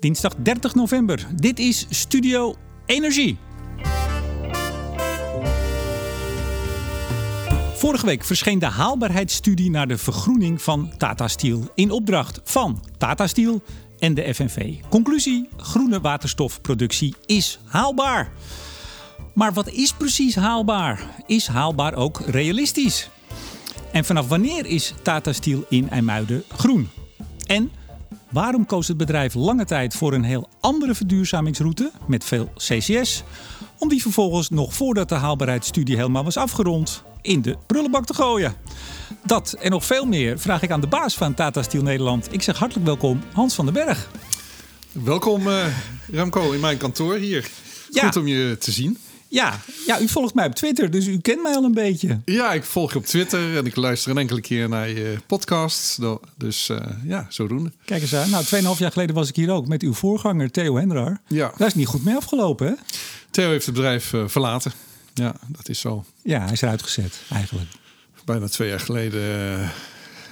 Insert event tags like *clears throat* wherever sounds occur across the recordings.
Dinsdag 30 november. Dit is Studio Energie. Vorige week verscheen de haalbaarheidsstudie naar de vergroening van Tata Steel in opdracht van Tata Steel en de FNV. Conclusie: groene waterstofproductie is haalbaar. Maar wat is precies haalbaar? Is haalbaar ook realistisch? En vanaf wanneer is Tata Steel in IJmuiden groen? En waarom koos het bedrijf lange tijd voor een heel andere verduurzamingsroute met veel CCS, om die vervolgens nog voordat de haalbaarheidsstudie helemaal was afgerond in de prullenbak te gooien? Dat en nog veel meer vraag ik aan de baas van Tata Steel Nederland. Ik zeg hartelijk welkom, Hans van den Berg. Welkom uh, Remco in mijn kantoor hier. Ja. Goed om je te zien. Ja, ja, u volgt mij op Twitter, dus u kent mij al een beetje. Ja, ik volg je op Twitter en ik luister een enkele keer naar je podcast. Dus uh, ja, zodoende. Kijk eens aan. Nou, 2,5 jaar geleden was ik hier ook met uw voorganger Theo Hendrar. Ja. Daar is niet goed mee afgelopen, hè? Theo heeft het bedrijf uh, verlaten. Ja, dat is zo. Ja, hij is eruit gezet, eigenlijk. Bijna twee jaar geleden uh,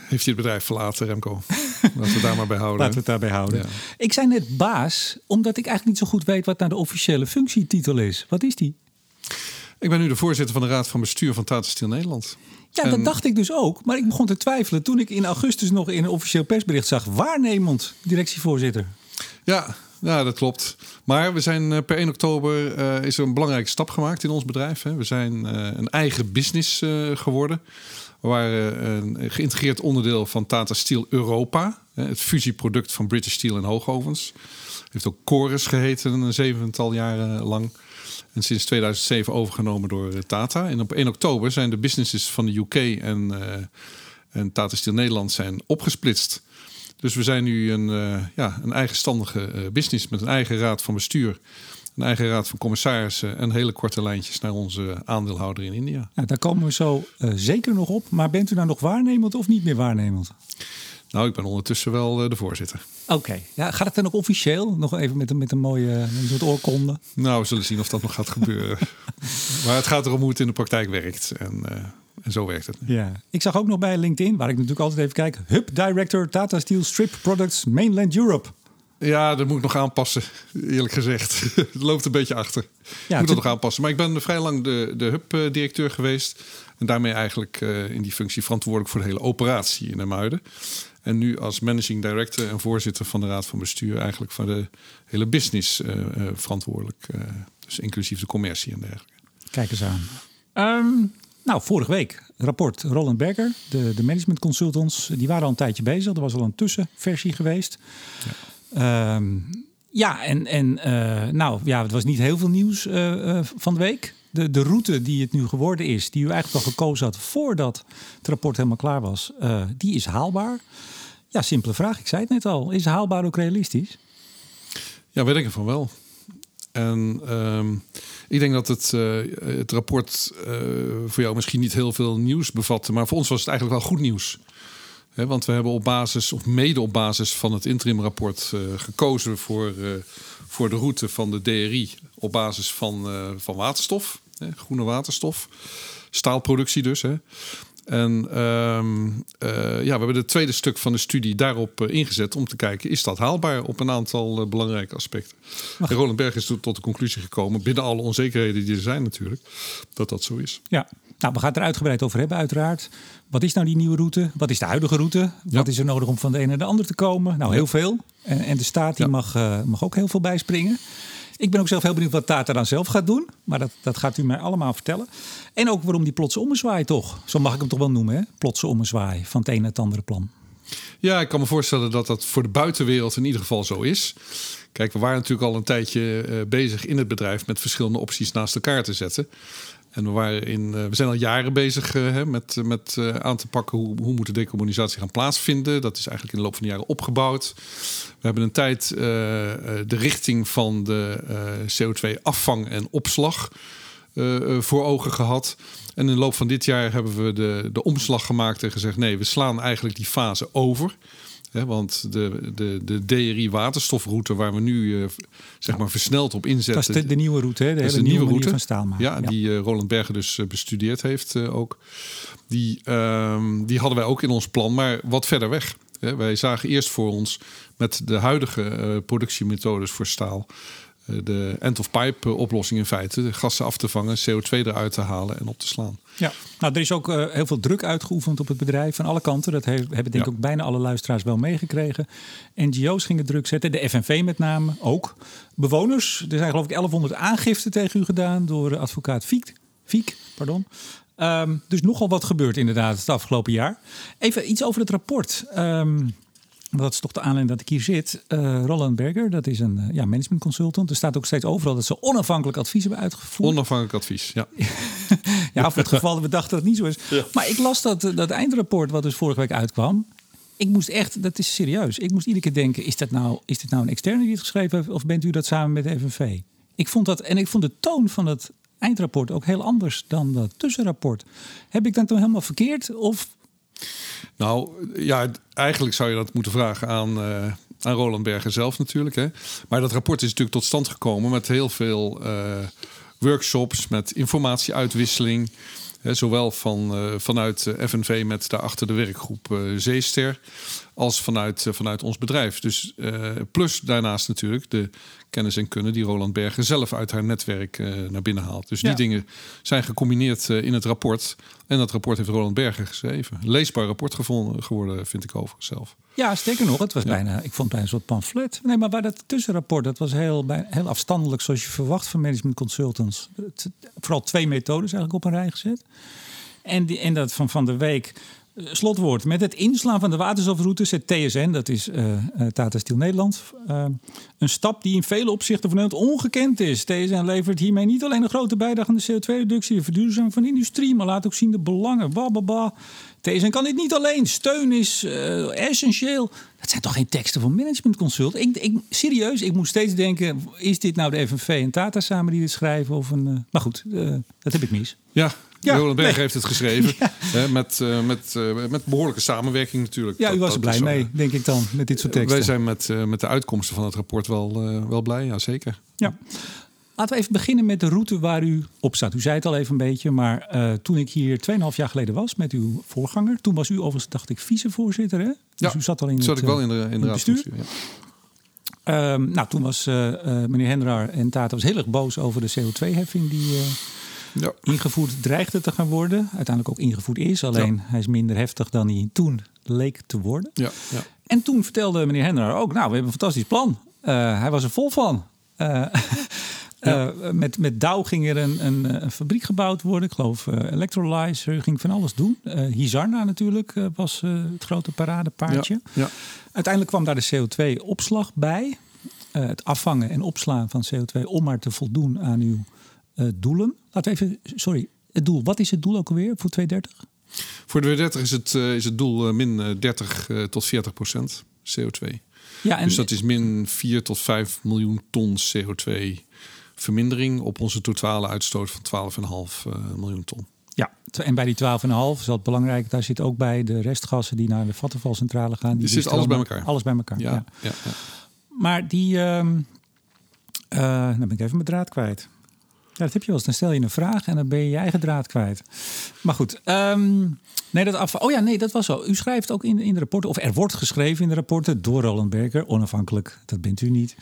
heeft hij het bedrijf verlaten, Remco. *laughs* Laten we het daar maar bij houden. Laten we het daarbij houden. Ja. Ik zei net baas, omdat ik eigenlijk niet zo goed weet wat nou de officiële functietitel is. Wat is die? Ik ben nu de voorzitter van de Raad van Bestuur van Tata Steel Nederland. Ja, en... dat dacht ik dus ook. Maar ik begon te twijfelen toen ik in augustus nog in een officieel persbericht zag... waarnemend directievoorzitter. Ja, ja, dat klopt. Maar we zijn per 1 oktober uh, is er een belangrijke stap gemaakt in ons bedrijf. Hè. We zijn uh, een eigen business uh, geworden. We waren een geïntegreerd onderdeel van Tata Steel Europa. Het fusieproduct van British Steel en hoogovens. Heeft ook Chorus geheten een zevental jaren lang. En sinds 2007 overgenomen door Tata. En op 1 oktober zijn de businesses van de UK en, uh, en Tata Steel Nederland zijn opgesplitst. Dus we zijn nu een, uh, ja, een eigenstandige business met een eigen raad van bestuur. Een eigen raad van commissarissen en hele korte lijntjes naar onze aandeelhouder in India. Nou, daar komen we zo zeker nog op. Maar bent u nou nog waarnemend of niet meer waarnemend? Nou, ik ben ondertussen wel de voorzitter. Oké, okay. ja, gaat het dan ook officieel? Nog even met een, met een mooie een soort oorkonde? Nou, we zullen zien of dat nog gaat gebeuren. *laughs* maar het gaat erom hoe het in de praktijk werkt. En, uh, en zo werkt het. Ja. Ik zag ook nog bij LinkedIn, waar ik natuurlijk altijd even kijk... Hub Director Tata Steel Strip Products Mainland Europe. Ja, dat moet ik nog aanpassen, eerlijk gezegd. *laughs* het loopt een beetje achter. Ja, ik moet dat nog aanpassen. Maar ik ben vrij lang de, de hub-directeur geweest. En daarmee eigenlijk uh, in die functie verantwoordelijk voor de hele operatie in Muiden. En nu als managing director en voorzitter van de raad van bestuur eigenlijk voor de hele business uh, uh, verantwoordelijk. Uh, dus inclusief de commercie en dergelijke. Kijk eens aan. Um, nou, vorige week rapport Roland Berger, de, de management consultants, die waren al een tijdje bezig. Er was al een tussenversie geweest. Ja, um, ja en, en nou ja, het was niet heel veel nieuws van de week. De, de route die het nu geworden is, die u eigenlijk al gekozen had voordat het rapport helemaal klaar was, die is haalbaar. Ja, simpele vraag. Ik zei het net al. Is haalbaar ook realistisch? Ja, wij denken van wel. En um, ik denk dat het, uh, het rapport uh, voor jou misschien niet heel veel nieuws bevatte. Maar voor ons was het eigenlijk wel goed nieuws. He, want we hebben op basis, of mede op basis van het interimrapport uh, gekozen voor, voor de route van de DRI. Op basis van, van waterstof, he, groene waterstof. Staalproductie dus. Hè. En um, uh, ja, we hebben het tweede stuk van de studie daarop ingezet om te kijken, is dat haalbaar op een aantal belangrijke aspecten. En Roland Berg is tot de conclusie gekomen, binnen alle onzekerheden die er zijn natuurlijk, dat dat zo is. Ja, nou, we gaan het er uitgebreid over hebben uiteraard. Wat is nou die nieuwe route? Wat is de huidige route? Ja. Wat is er nodig om van de ene naar de ander te komen? Nou, heel veel. En, en de staat die ja. mag, mag ook heel veel bijspringen. Ik ben ook zelf heel benieuwd wat Tata dan zelf gaat doen. Maar dat, dat gaat u mij allemaal vertellen. En ook waarom die plotse ommezwaai toch. Zo mag ik hem toch wel noemen, hè? Plotse ommezwaai van het ene naar het andere plan. Ja, ik kan me voorstellen dat dat voor de buitenwereld in ieder geval zo is. Kijk, we waren natuurlijk al een tijdje uh, bezig in het bedrijf met verschillende opties naast elkaar te zetten. En we, waren in, uh, we zijn al jaren bezig uh, hè, met, met uh, aan te pakken hoe, hoe moet de decarbonisatie gaan plaatsvinden. Dat is eigenlijk in de loop van de jaren opgebouwd. We hebben een tijd de richting van de CO2-afvang en opslag voor ogen gehad. En in de loop van dit jaar hebben we de, de omslag gemaakt en gezegd: nee, we slaan eigenlijk die fase over. He, want de, de, de DRI-waterstofroute waar we nu uh, zeg maar versneld op inzetten. Dat is de, de nieuwe route, hè? de, hele de nieuwe, nieuwe route van staal. Ja, ja, die uh, Roland Berger dus uh, bestudeerd heeft ook. Die, um, die hadden wij ook in ons plan, maar wat verder weg. Hè, wij zagen eerst voor ons met de huidige productiemethodes voor staal eh, de end-of-pipe oplossing in feite. De gassen af te vangen, CO2 eruit te halen en op te slaan. Ja, nou, er is ook uh, heel veel druk uitgeoefend op het bedrijf van alle kanten. Dat hebben denk ik ook bijna alle luisteraars wel meegekregen. NGO's gingen druk zetten, de FNV met name ook. Bewoners, er zijn geloof ik 1100 aangiften tegen u gedaan door advocaat Fiek. Fiek pardon. Um, dus nogal wat gebeurd inderdaad het afgelopen jaar. Even iets over het rapport. Um, dat is toch de aanleiding dat ik hier zit. Uh, Roland Berger, dat is een uh, ja, management consultant. Er staat ook steeds overal dat ze onafhankelijk advies hebben uitgevoerd. Onafhankelijk advies, ja. *laughs* ja, voor het geval dat we dachten dat het niet zo is. Ja. Maar ik las dat, dat eindrapport wat dus vorige week uitkwam. Ik moest echt, dat is serieus. Ik moest iedere keer denken, is, dat nou, is dit nou een externe die het geschreven heeft? Of bent u dat samen met de FNV? Ik vond dat, en ik vond de toon van het eindrapport ook heel anders dan dat tussenrapport. Heb ik dat dan helemaal verkeerd? Of nou ja, eigenlijk zou je dat moeten vragen aan, uh, aan Roland Berger zelf natuurlijk. Hè. Maar dat rapport is natuurlijk tot stand gekomen met heel veel uh, workshops, met informatieuitwisseling. Hè, zowel van, uh, vanuit FNV met daarachter de werkgroep Zeester als vanuit, vanuit ons bedrijf. Dus plus daarnaast natuurlijk de kennis en kunnen die Roland Berger zelf uit haar netwerk uh, naar binnen haalt. Dus die dingen zijn gecombineerd uh, in het rapport. En dat rapport heeft Roland Berger geschreven. Leesbaar rapport gevonden, geworden, vind ik overigens zelf. Ja, sterker nog, het was ja. bijna, ik vond het bijna een soort pamflet. Nee, maar waar dat tussenrapport, dat was heel, heel afstandelijk zoals je verwacht van management consultants. Het, vooral twee methodes eigenlijk op een rij gezet. En, die, en dat van Van de Week slotwoord. Met het inslaan van de waterstofroute zet TSN, dat is uh, Tata Steel Nederland, uh, een stap die in vele opzichten van Nederland ongekend is. TSN levert hiermee niet alleen een grote bijdrage aan de CO2-reductie, de verduurzaming van de industrie, maar laat ook zien de belangen. Bababa. TSN kan dit niet alleen. Steun is essentieel. Dat zijn toch geen teksten van Management Consult? Ik, ik, serieus, ik moet steeds denken: is dit nou de FNV en Tata samen die dit schrijven? Of een, maar goed, dat heb ik mis. Ja, ja, Berg heeft het geschreven. *laughs* Hè, met, uh, met, uh, met behoorlijke samenwerking natuurlijk. Ja, u was er blij mee, denk ik dan, met dit soort teksten. Wij zijn met, uh, met de uitkomsten van het rapport wel, wel blij, ja zeker. Ja. Laten we even beginnen met de route waar u op staat. U zei het al even een beetje, maar toen ik hier 2,5 jaar geleden was met uw voorganger... toen was u overigens, dacht ik, vicevoorzitter, hè? Dus ja, u zat al in zat het, ik wel in de, in de bestuur. Um, nou, toen was meneer Hendrar en Tata was heel erg boos over de CO2-heffing die ja. Ingevoerd dreigde te gaan worden. Uiteindelijk ook ingevoerd is. Alleen hij is minder heftig dan hij toen leek te worden. Ja, ja. En toen vertelde meneer Henner ook... nou, we hebben een fantastisch plan. Uh, hij was er vol van. Uh, *laughs* ja. uh, met, met Dow ging er een, een, een, fabriek gebouwd worden. Ik geloof electrolyzer, ging van alles doen. Hizarna natuurlijk was het grote paradepaardje. Ja, ja. Uiteindelijk kwam daar de CO2-opslag bij. het afvangen en opslaan van CO2 om maar te voldoen aan uw uh, doelen. Laten we even, sorry, het doel. Wat is het doel ook alweer voor 2030? Voor 2030 is het, uh, is het doel uh, min 30 tot 40 procent CO2. Ja, en dus dat is min 4 tot 5 miljoen ton CO2 vermindering op onze totale uitstoot van 12,5 miljoen ton. Ja, en bij die 12,5 is dat belangrijk. Daar zit ook bij de restgassen die naar de Vattenfallcentrale gaan. Die, die zit alles bij elkaar. Alles bij elkaar. Ja, ja. ja, ja. Maar die, uh, nou ben ik even mijn draad kwijt. Ja, dat heb je wel eens. Dan stel je een vraag en dan ben je je eigen draad kwijt. Maar goed. Um, nee, dat af... Oh ja, nee, dat was zo. U schrijft ook in, in de rapporten, of er wordt geschreven in de rapporten door Roland Berger, onafhankelijk, dat bent u niet.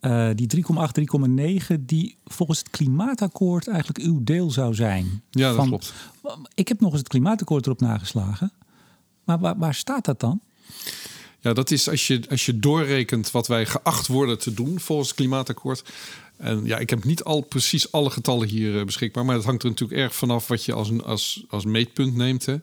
Uh, die 3,8, 3,9, die volgens het klimaatakkoord eigenlijk uw deel zou zijn. Ja, dat Van, klopt. Ik heb nog eens het klimaatakkoord erop nageslagen. Maar waar, waar staat dat dan? Ja, dat is als je, als je doorrekent wat wij geacht worden te doen volgens het klimaatakkoord. En ja, ik heb niet al precies alle getallen hier uh, beschikbaar. Maar dat hangt er natuurlijk erg vanaf wat je als, een, als, als meetpunt neemt. Hè.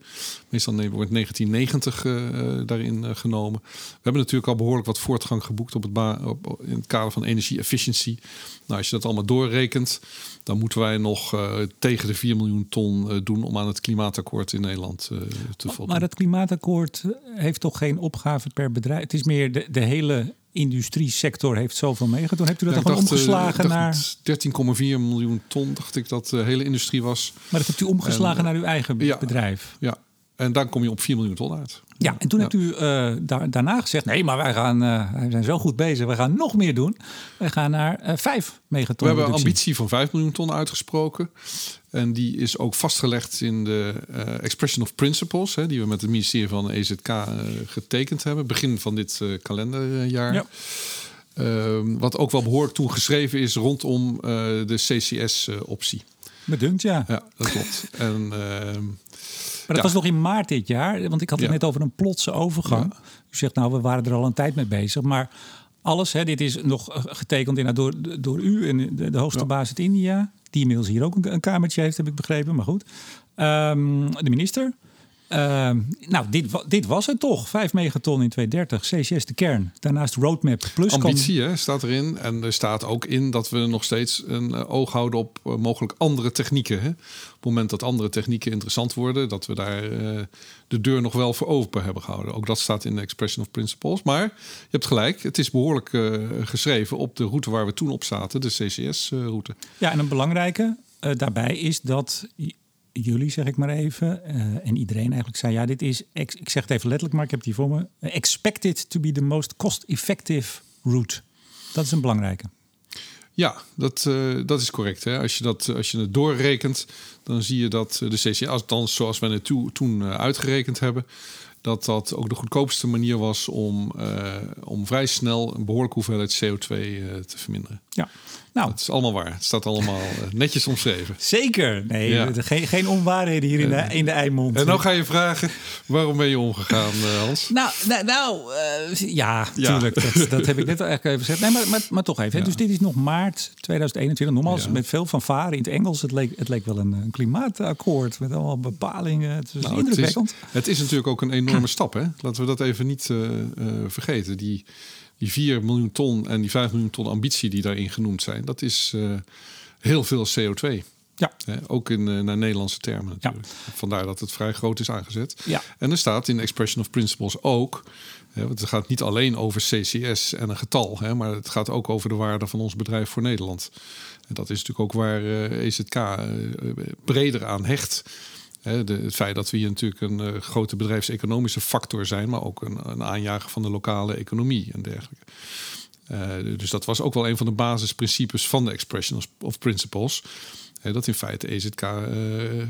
Meestal wordt 1990 uh, daarin uh, genomen. We hebben natuurlijk al behoorlijk wat voortgang geboekt op het op, in het kader van energie-efficiency. Nou, als je dat allemaal doorrekent, dan moeten wij nog tegen de 4 miljoen ton doen om aan het klimaatakkoord in Nederland te voldoen. Maar het klimaatakkoord heeft toch geen opgave per bedrijf? Het is meer de, de hele industriesector heeft zoveel meegedaan. Hebt u dat ja, dan gewoon omgeslagen naar... 13,4 miljoen ton, dacht ik dat de hele industrie was. Maar dat hebt u omgeslagen naar uw eigen ja, bedrijf? Ja, en dan kom je op 4 miljoen ton uit. Ja, en toen Ja. hebt u eh, daar, daarna gezegd: nee, maar wij, gaan, wij zijn zo goed bezig, we gaan nog meer doen. Wij gaan naar eh 5 megaton. We hebben een ambitie van 5 miljoen ton uitgesproken. En die is ook vastgelegd in de Expression of Principles, hè, die we met het ministerie van EZK getekend hebben, begin van dit kalenderjaar. Ja. Ehm, wat ook wel behoorlijk toen geschreven is rondom de CCS-optie. Bedunkt, ja. ja, dat klopt. en ehm, Maar dat was nog in maart dit jaar, want ik had het net over een plotse overgang. U zegt nou, we waren er al een tijd mee bezig, maar alles, hè, dit is nog eh, getekend door, door u en de, de hoogste Ja. baas uit India, die inmiddels hier ook een, een kamertje heeft, heb ik begrepen, maar goed. Ehm, de minister. Ehm, nou, dit, dit was het toch. 5 megaton in 2030, CCS de kern. Daarnaast roadmap plus kan- ambitie hè, staat erin. En er staat ook in dat we nog steeds een eh, oog houden op eh, mogelijk andere technieken. Hè. Op het moment dat andere technieken interessant worden, dat we daar eh, de deur nog wel voor open hebben gehouden. Ook dat staat in de Expression of Principles. Maar je hebt gelijk, het is behoorlijk eh, geschreven op de route waar we toen op zaten, de CCS-route. Ja, en een belangrijke daarbij is dat jullie, zeg ik maar even, eh, en iedereen eigenlijk zei: ja, dit is, ex- ik zeg het even letterlijk, maar ik heb hier voor me. eh, expected to be the most cost-effective route. Dat is een belangrijke. Ja, dat, eh, dat is correct. Hè. Als, je dat, als je het doorrekent, dan zie je dat de CCS, althans zoals we het toe- toen uitgerekend hebben, dat dat ook de goedkoopste manier was om, om vrij snel een behoorlijke hoeveelheid CO2 eh, te verminderen. Ja, nou, Dat is allemaal waar. Het staat allemaal eh, netjes omschreven. zeker. Nee, Ja. geen, geen onwaarheden hier in de, in de Eimond. En nou ga je vragen, waarom ben je omgegaan, eh, Hans? Nou, nou, nou eh, ja, Ja. tuurlijk. Dat, dat heb ik net al eigenlijk even gezegd. Nee, maar, maar, maar toch even. Ja. Dus dit is nog maart 2021. Nogmaals, met veel fanfare in het Engels. Het leek, het leek wel een, een klimaatakkoord met allemaal bepalingen. Het is Nou, het, is, indrukwekkend. het is natuurlijk ook een enorme stap. Hè? Laten we dat even niet eh, eh, vergeten. Die, die 4 miljoen ton en die 5 miljoen ton ambitie die daarin genoemd zijn, dat is eh, heel veel CO2. Ja. Hè? Ook in, eh, naar Nederlandse termen natuurlijk. Vandaar dat het vrij groot is aangezet. Ja. En er staat in Expression of Principles ook. Hè, want het gaat niet alleen over CCS en een getal, hè, maar het gaat ook over de waarde van ons bedrijf voor Nederland. En dat is natuurlijk ook waar eh, EZK breder aan hecht. Het feit dat we hier natuurlijk een eh, grote bedrijfseconomische factor zijn, maar ook een, een aanjager van de lokale economie en dergelijke. Eh, dus dat was ook wel een van de basisprincipes van de Expression of- Principles. Dat in feite EZK eh,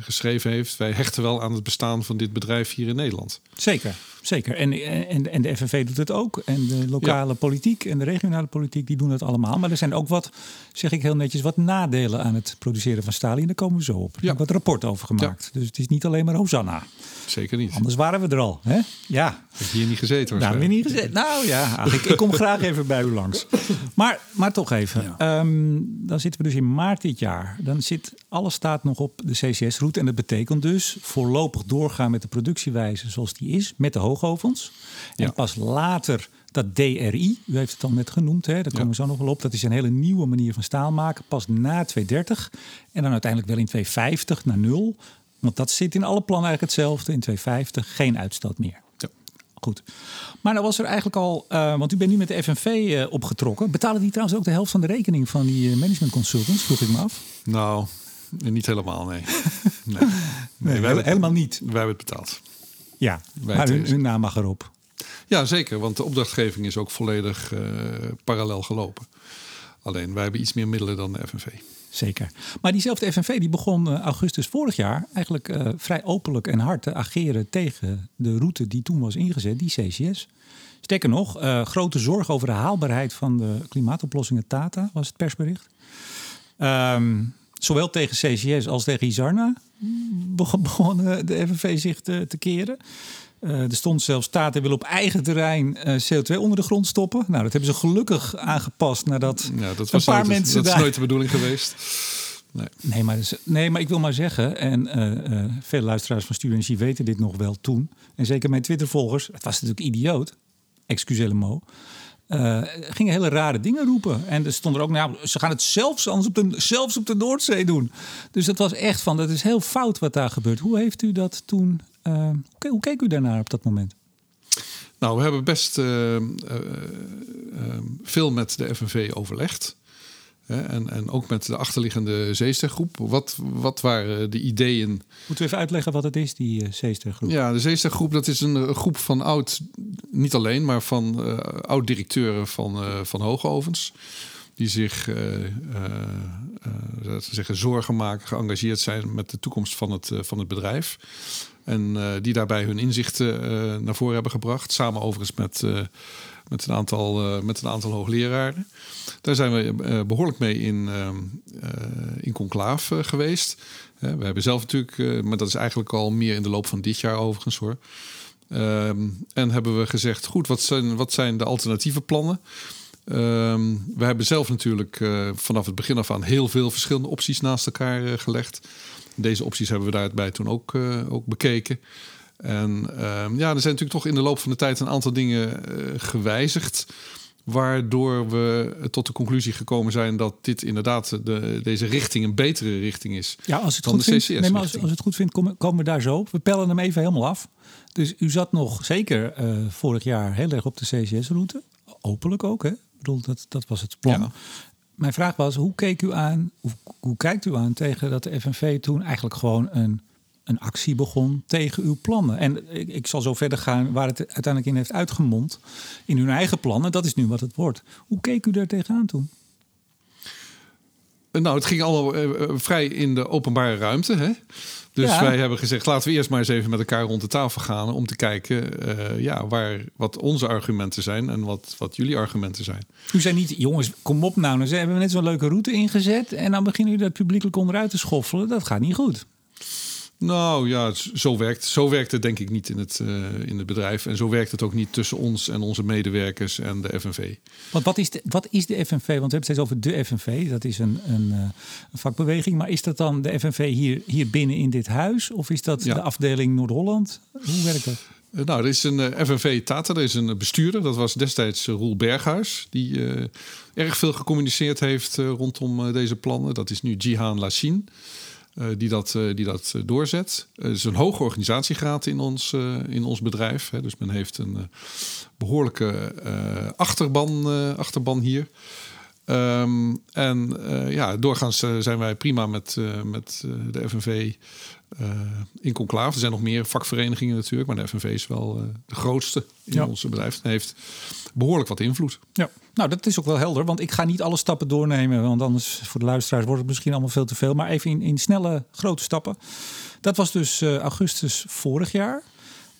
geschreven heeft. Wij hechten wel aan het bestaan van dit bedrijf hier in Nederland. Zeker, zeker. En, en, en de FNV doet het ook. En de lokale politiek en de regionale politiek, die doen het allemaal. Maar er zijn ook wat, zeg ik heel netjes, wat nadelen aan het produceren van stalie. En daar komen we zo op. Ik Ja. wat rapport over gemaakt. Dus het is niet alleen maar Hosanna. Zeker niet. Anders waren we er al. Hè? Ja, Heb je hier niet gezeten? Nou, weer niet gezegd. Nou ja, ik, ik kom graag even bij u langs. Maar, maar toch even. Ehm, dan zitten we dus in maart dit jaar. Dan zit alles staat nog op de CCS-route. En dat betekent dus voorlopig doorgaan met de productiewijze zoals die is. Met de hoogovens. En pas later dat DRI, u heeft het al net genoemd, hè, daar komen we zo nog wel op. Dat is een hele nieuwe manier van staal maken. Pas na 230 en dan uiteindelijk wel in 250 naar nul. Want dat zit in alle plannen eigenlijk hetzelfde. In 250 geen uitstoot meer. Ja. Goed. Maar nou was er eigenlijk al, eh, want u bent nu met de FNV eh, opgetrokken. Betalen die trouwens ook de helft van de rekening van die eh, management consultants? Vroeg ik me af. Nou, niet helemaal, nee. *laughs* nee. nee hebben, helemaal niet. wij hebben het betaald. Ja, maar hun, hun naam mag erop. Ja, zeker. Want de opdrachtgeving is ook volledig eh, parallel gelopen. Alleen, wij hebben iets meer middelen dan de FNV. Zeker. Maar diezelfde FNV die begon eh, augustus vorig jaar eigenlijk eh, vrij openlijk en hard te ageren tegen de route die toen was ingezet, die CCS. Sterker nog, grote zorg over de haalbaarheid van de klimaatoplossingen Tata was het persbericht. Ehm, zowel tegen CCS als tegen Isarna begon, begon eh, de FNV zich te, te keren. Eh, er stond zelfs Tata wil op eigen terrein eh, CO2 onder de grond stoppen. Nou, dat hebben ze gelukkig aangepast nadat Ja, dat een was paar nooit, mensen dat is daar... nooit de bedoeling geweest. Nee. Nee maar, dus- nee, maar ik wil maar zeggen, en eh veel luisteraars van Studio Energie weten dit nog wel toen. En zeker mijn Twitter-volgers, het was natuurlijk idioot, excusez le eh, gingen hele rare dingen roepen. En er stond er ook, nou, ze gaan het zelfs, anders op de, zelfs op de Noordzee doen. Dus dat was echt van, dat is heel fout wat daar gebeurt. Hoe heeft u dat toen, eh, hoe ke- hoe keek u daarnaar op dat moment? Nou, we hebben best eh, veel met de FNV overlegd. En, en ook met de achterliggende Zeestergroep. Wat, wat waren de ideeën? Moeten we even uitleggen wat het is, die uh, Zeestergroep? Ja, de Zeestergroep dat is een, groep van oud, niet alleen, maar van uh, oud-directeuren van, uh, van hoogovens. Die zich zeggen, zorgen maken, geëngageerd zijn met de toekomst van het, van het bedrijf. En die daarbij hun inzichten naar voren hebben gebracht. Samen overigens met met een aantal, met een aantal hoogleraren. Daar zijn we uh, behoorlijk mee in, uh, in conclaaf geweest. we hebben zelf natuurlijk, maar dat is eigenlijk al meer in de loop van dit jaar overigens hoor. Ehm, en hebben we gezegd, goed, wat zijn, wat zijn de alternatieve plannen? Ehm, we hebben zelf natuurlijk vanaf het begin af aan heel veel verschillende opties naast elkaar gelegd. Deze opties hebben we daarbij toen ook, ook bekeken. En ehm, ja, er zijn natuurlijk toch in de loop van de tijd een aantal dingen gewijzigd. Waardoor we tot de conclusie gekomen zijn dat dit inderdaad de, deze richting een betere richting is. Ja, als het goed vindt, nee, maar als, als het goed vindt, komen, komen we daar zo op. We pellen hem even helemaal af. Dus u zat nog zeker uh, vorig jaar heel erg op de CCS-route. Openlijk ook, hè? Ik bedoel, dat, dat was het plan. Ja. Mijn vraag was, hoe keek u aan, hoe, hoe kijkt u aan tegen dat de FNV toen eigenlijk gewoon een een actie begon tegen uw plannen. En ik, ik, zal zo verder gaan waar het uiteindelijk in heeft uitgemond. In uw eigen plannen, dat is nu wat het wordt. Hoe keek u daar tegenaan toen? Nou, het ging allemaal uh, vrij in de openbare ruimte. Hè? Dus wij hebben gezegd, laten we eerst maar eens even met elkaar rond de tafel gaan... om te kijken uh, ja, waar, wat onze argumenten zijn en wat, wat jullie argumenten zijn. U zei niet, jongens, kom op nou. Dan hebben we net zo'n leuke route ingezet... en dan beginnen jullie dat publiekelijk onderuit te schoffelen. Dat gaat niet goed. Nou ja, zo werkt, zo werkt het denk ik niet in het, uh, in het bedrijf. En zo werkt het ook niet tussen ons en onze medewerkers en de FNV. Want wat is de, wat is de FNV? Want we hebben het steeds over de FNV. Dat is een, een, uh, een, vakbeweging. Maar is dat dan de FNV hier, hier binnen in dit huis? Of is dat ja. de afdeling Noord-Holland? Hoe werkt dat? Uh, nou, er is een FNV Tata, er is een bestuurder. Dat was destijds Roel Berghuis. Die erg veel gecommuniceerd heeft rondom deze plannen. Dat is nu Jihan Lassin. Uh, die dat, uh, die dat uh, doorzet. Het is een hoge organisatiegraad in ons, in ons bedrijf. Hè. Dus men heeft een behoorlijke achterban, achterban hier. Um, en ja, doorgaans zijn wij prima met, met de FNV in conclave. Er zijn nog meer vakverenigingen natuurlijk, maar de FNV is wel de grootste in ja. ons bedrijf. En heeft behoorlijk wat invloed. Ja. Nou, dat is ook wel helder, want ik ga niet alle stappen doornemen, want anders voor de luisteraars wordt het misschien allemaal veel te veel. Maar even in, in snelle, grote stappen. Dat was dus augustus vorig jaar.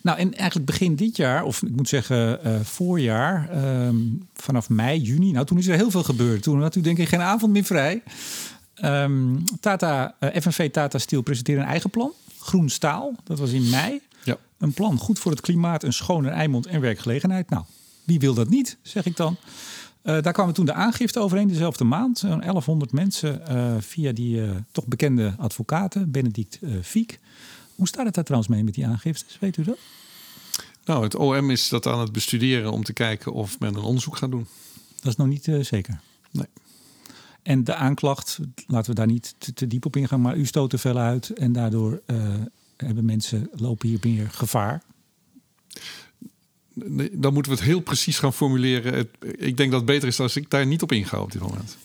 Nou, en eigenlijk begin dit jaar, of ik moet zeggen uh, voorjaar, um, vanaf mei, juni. Nou, toen is er heel veel gebeurd. Toen had u denk ik geen avond meer vrij. Um, Tata, uh, FNV Tata Steel presenteerde een eigen plan. Groen staal, dat was in mei. Ja. Een plan goed voor het klimaat, een schone Eimond en werkgelegenheid. Nou, wie wil dat niet, zeg ik dan. Uh, daar kwamen toen de aangifte overheen, dezelfde maand. Zo'n 1100 mensen uh, via die uh, toch bekende advocaten, Benedict Fiek. Hoe staat het daar trouwens mee met die aangiftes? Weet u dat? Nou, het OM is dat aan het bestuderen om te kijken of men een onderzoek gaat doen. Dat is nog niet zeker? Nee. En de aanklacht, laten we daar niet te, te diep op ingaan, maar u stoot er veel uit en daardoor hebben mensen lopen hier meer gevaar dan moeten we het heel precies gaan formuleren. Ik denk dat het beter is als ik daar niet op inga op dit moment.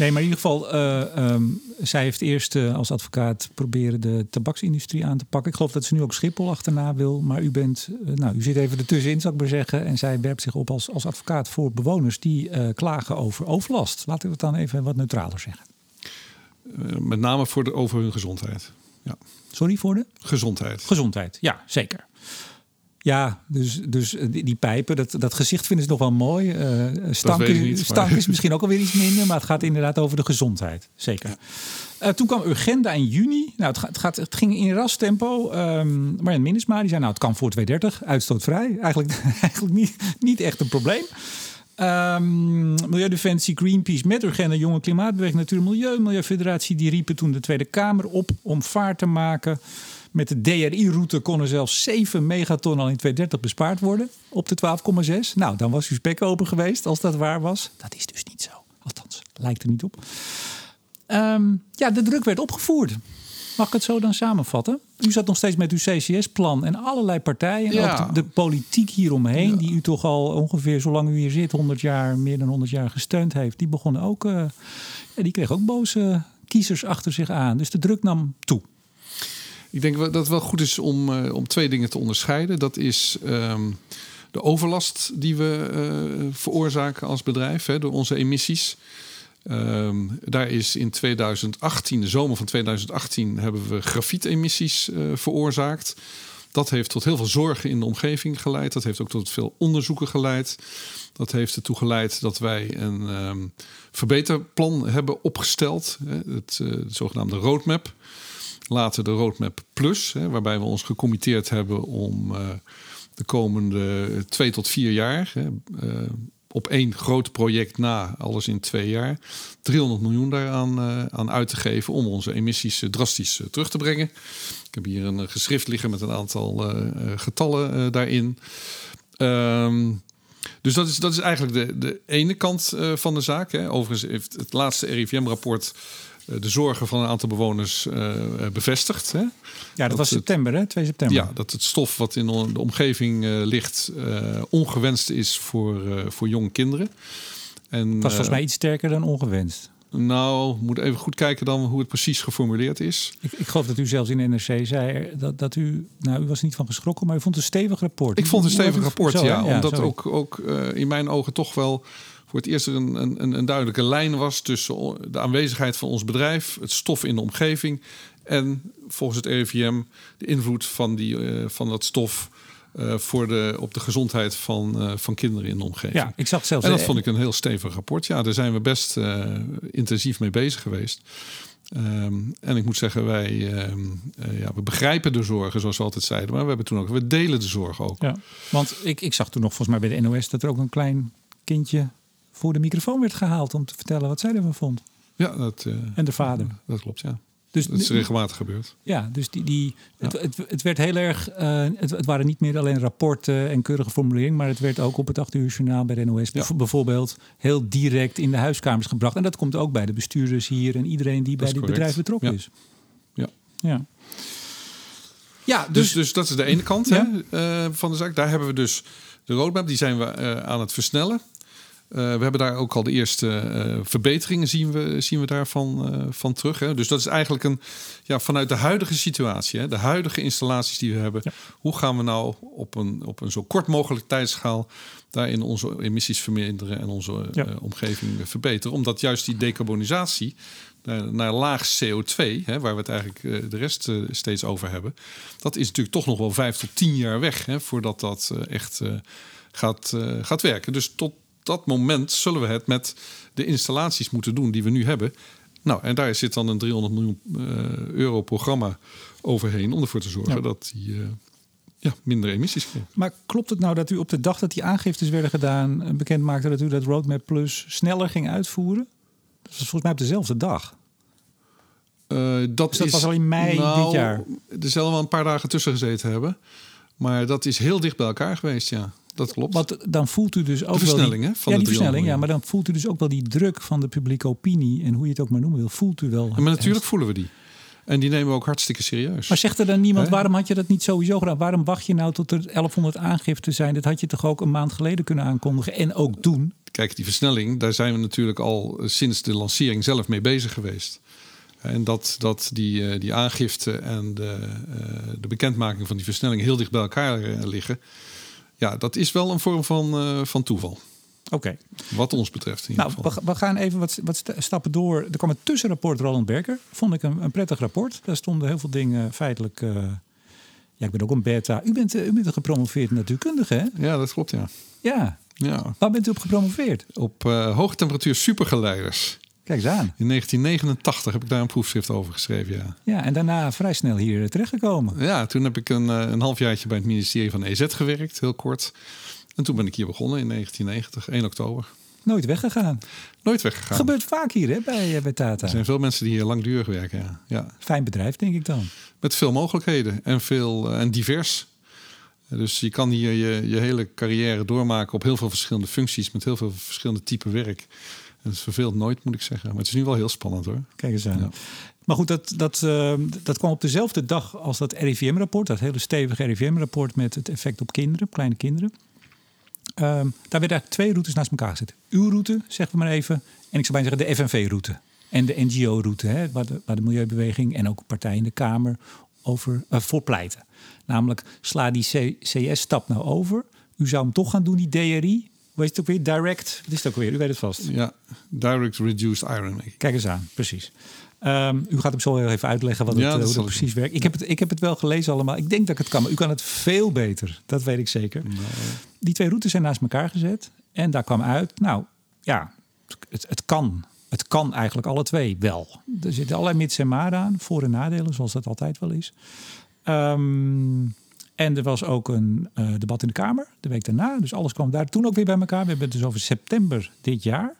Nee, maar in ieder geval, uh, um, zij heeft eerst uh, als advocaat proberen de tabaksindustrie aan te pakken. Ik geloof dat ze nu ook Schiphol achterna wil. Maar u bent, uh, nou, u zit even ertussenin, zou ik maar zeggen. En zij werpt zich op als, als advocaat voor bewoners die klagen over overlast. Laten we het dan even wat neutraler zeggen. met name voor de, over hun gezondheid. Ja. Sorry voor de? Gezondheid. Gezondheid, ja, zeker. Ja, dus, dus die, die, pijpen, dat, dat gezicht vinden ze nog wel mooi. Uh, stank, niet, stank is misschien ook alweer iets minder, maar het gaat inderdaad over de gezondheid. Zeker. Uh, toen kwam Urgenda in juni. Nou, het, gaat, het, gaat, het ging in ras tempo. Um, Marjan Minnesma die zei, nou, het kan voor 230, uitstootvrij. Eigenlijk, *laughs* eigenlijk niet, niet echt een probleem. Um, Milieudefensie, Greenpeace met Urgenda, Jonge Klimaatbeweging, Natuur Milieu, Milieufederatie, die riepen toen de Tweede Kamer op om vaart te maken. Met de DRI-route konden zelfs 7 megaton al in 2030 bespaard worden op de 12,6. Nou, dan was uw spek open geweest als dat waar was. Dat is dus niet zo. Althans, lijkt er niet op. Um, ja, de druk werd opgevoerd. Mag ik het zo dan samenvatten? U zat nog steeds met uw CCS-plan en allerlei partijen. En Ja. ook de, de politiek hieromheen, die u toch al ongeveer zolang u hier zit, 100 jaar, meer dan 100 jaar gesteund heeft. Die begonnen ook, ja, die kreeg ook boze kiezers achter zich aan. Dus de druk nam toe. Ik denk dat het wel goed is om, eh, om twee dingen te onderscheiden. Dat is ehm, de overlast die we eh, veroorzaken als bedrijf hè, door onze emissies. Ehm, daar is in 2018, de zomer van 2018, hebben we grafietemissies eh, veroorzaakt. Dat heeft tot heel veel zorgen in de omgeving geleid. Dat heeft ook tot veel onderzoeken geleid. Dat heeft ertoe geleid dat wij een ehm, verbeterplan hebben opgesteld. Hè, het, de zogenaamde roadmap. Later de Roadmap Plus, hè, waarbij we ons gecommitteerd hebben om eh, de komende twee tot vier jaar, hè, eh, op één groot project na, alles in twee jaar, 300 miljoen daaraan eh, aan uit te geven om onze emissies eh, drastisch eh, terug te brengen. Ik heb hier een eh, geschrift liggen met een aantal eh, eh, getallen eh, daarin. Ehm, dus dat is, dat is eigenlijk de, de ene kant eh, van de zaak. Hè. Overigens heeft het laatste RIVM-rapport de zorgen van een aantal bewoners eh, bevestigd. Hè. Ja, dat, Dat was het- september, hè? 2 september. Ja, dat het stof wat in de omgeving eh, ligt eh, ongewenst is voor, voor jonge kinderen. En, Het was volgens mij iets sterker dan ongewenst. Nou, we moeten even goed kijken dan hoe het precies geformuleerd is. Ik, ik geloof dat u zelfs in de NRC zei dat, dat u, nou, u was niet van geschrokken, maar u vond het een stevig rapport. Ik vond het een stevig rapport, zo, ja. Omdat sorry. ook, ook in mijn ogen toch wel voor het eerst er een, een, een duidelijke lijn was tussen de aanwezigheid van ons bedrijf, het stof in de omgeving en volgens het RIVM de invloed van, die, eh, van dat stof eh, voor de, op de gezondheid van, eh, van kinderen in de omgeving. Ja, ik zag zelfs. En dat vond ik een heel stevig rapport. Ja, daar zijn we best intensief mee bezig geweest. Ehm, en ik moet zeggen, wij ehm, eh, ja, we begrijpen de zorgen, zoals we altijd zeiden. Maar we hebben toen ook, we delen de zorgen ook. Ja, want ik, ik zag toen nog volgens mij bij de NOS dat er ook een klein kindje voor de microfoon werd gehaald om te vertellen wat zij ervan vond. Ja, dat, eh, En de vader. dat klopt, ja. Dus, Dat is regelmatig gebeurd. ja, dus die, die, het, het, het werd heel erg. eh, het, het waren niet meer alleen rapporten en keurige formuleringen, maar het werd ook op het 8 uur journaal bij de NOS Ja. bijvoorbeeld heel direct in de huiskamers gebracht. En dat komt ook bij de bestuurders hier en iedereen die bij dit correct. bedrijf betrokken Ja. is. Ja. Ja. Ja, Dus, dus, dus dat is de ene kant hè, eh, van de zaak. Daar hebben we dus de roadmap, die zijn we aan het versnellen. Eh, we hebben daar ook al de eerste eh, verbeteringen zien we, zien we daarvan eh, van terug. Hè. Dus dat is eigenlijk een ja, vanuit de huidige situatie, hè, de huidige installaties die we hebben. Ja. Hoe gaan we nou op een, op een zo kort mogelijk tijdschaal daarin onze emissies verminderen en onze Ja. omgeving verbeteren? Omdat juist die decarbonisatie naar, naar laag CO2, hè, waar we het eigenlijk de rest steeds over hebben, dat is natuurlijk toch nog wel vijf tot tien jaar weg hè, voordat dat echt gaat, gaat werken. Dus tot dat moment zullen we het met de installaties moeten doen die we nu hebben. Nou, en daar zit dan een 300 miljoen eh, euro programma overheen om ervoor te zorgen Ja. dat die eh, ja, minder emissies. Maar klopt het nou dat u op de dag dat die aangiftes werden gedaan... eh, bekend maakte dat u dat Roadmap Plus sneller ging uitvoeren? Dat was volgens mij op dezelfde dag. Dat Dus dat is, was al in mei nou, dit jaar? Er zullen wel een paar dagen tussen gezeten hebben. Maar dat is heel dicht bij elkaar geweest, ja. Dat klopt. Want dan voelt u dus ook versnelling, wel... hè, van ja, de die 300 versnelling, ja. Maar dan voelt u dus ook wel die druk van de publieke opinie... en hoe je het ook maar noemen wil, voelt u wel. Ja, maar natuurlijk voelen we die. En die nemen we ook hartstikke serieus. Maar zegt er dan niemand, waarom had je dat niet sowieso gedaan? Waarom wacht je nou tot er 1100 aangiften zijn? Dat had je toch ook een maand geleden kunnen aankondigen en ook doen? Kijk, die versnelling, daar zijn we natuurlijk al eh, sinds de lancering zelf mee bezig geweest. En dat, dat die, eh, die aangifte en de, eh, de bekendmaking van die versnelling heel dicht bij elkaar liggen. Ja, dat is wel een vorm van, eh, van toeval. Oké. Wat ons betreft. In ieder Nou, geval. we, we gaan even wat, wat sta- stappen door. Er kwam een tussenrapport Roland Berger. Vond ik een, een prettig rapport. Daar stonden heel veel dingen feitelijk... eh, ja, ik ben ook een beta. U bent, eh, u bent een gepromoveerd natuurkundige, hè? Ja, dat klopt, ja. Ja. ja. Waar bent u op gepromoveerd? Op eh hoge temperatuur supergeleiders. Kijk eens aan. In 1989 heb ik daar een proefschrift over geschreven, ja. Ja, en daarna vrij snel hier terechtgekomen. Ja, toen heb ik een, eh, een halfjaartje bij het ministerie van EZ gewerkt, heel kort. En toen ben ik hier begonnen in 1990, 1 oktober. Nooit weggegaan. Nooit weggegaan. Gebeurt vaak hier, hè, bij, eh, bij Tata. Er zijn veel mensen die hier langdurig werken, ja. ja. Fijn bedrijf, denk ik dan. Met veel mogelijkheden en, veel, eh, en divers. Dus je kan hier je, je hele carrière doormaken op heel veel verschillende functies, met heel veel verschillende type werk. Het verveelt nooit, moet ik zeggen. Maar het is nu wel heel spannend hoor. Kijk eens aan. Ja. Maar goed, dat, dat, uh, dat kwam op dezelfde dag als dat RIVM-rapport. Dat hele stevige RIVM-rapport met het effect op kinderen, op kleine kinderen. Um, daar werden eigenlijk twee routes naast elkaar gezet. Uw route, zeggen we maar even. En ik zou bijna zeggen de FNV-route. En de NGO-route, waar de, waar de Milieubeweging en ook partijen in de Kamer over, uh, voor pleiten. Namelijk, sla die CS-stap nou over. U zou hem toch gaan doen, die DRI. Hoe heet het ook weer? Direct, wat is het ook weer? U weet het vast. Ja, Direct Reduced Iron. Kijk eens aan, precies. Um, u gaat hem zo even uitleggen wat het, ja, hoe dat precies werkt. Ik heb, het, ik heb het wel gelezen allemaal. Ik denk dat ik het kan, maar u kan het veel beter. Dat weet ik zeker. Nee. Die twee routes zijn naast elkaar gezet. En daar kwam uit, nou ja, het, het kan. Het kan eigenlijk alle twee wel. Er zitten allerlei mits en maar aan, voor- en nadelen, zoals dat altijd wel is. Um, en er was ook een uh, debat in de Kamer de week daarna. Dus alles kwam daar toen ook weer bij elkaar. We hebben het dus over september dit jaar.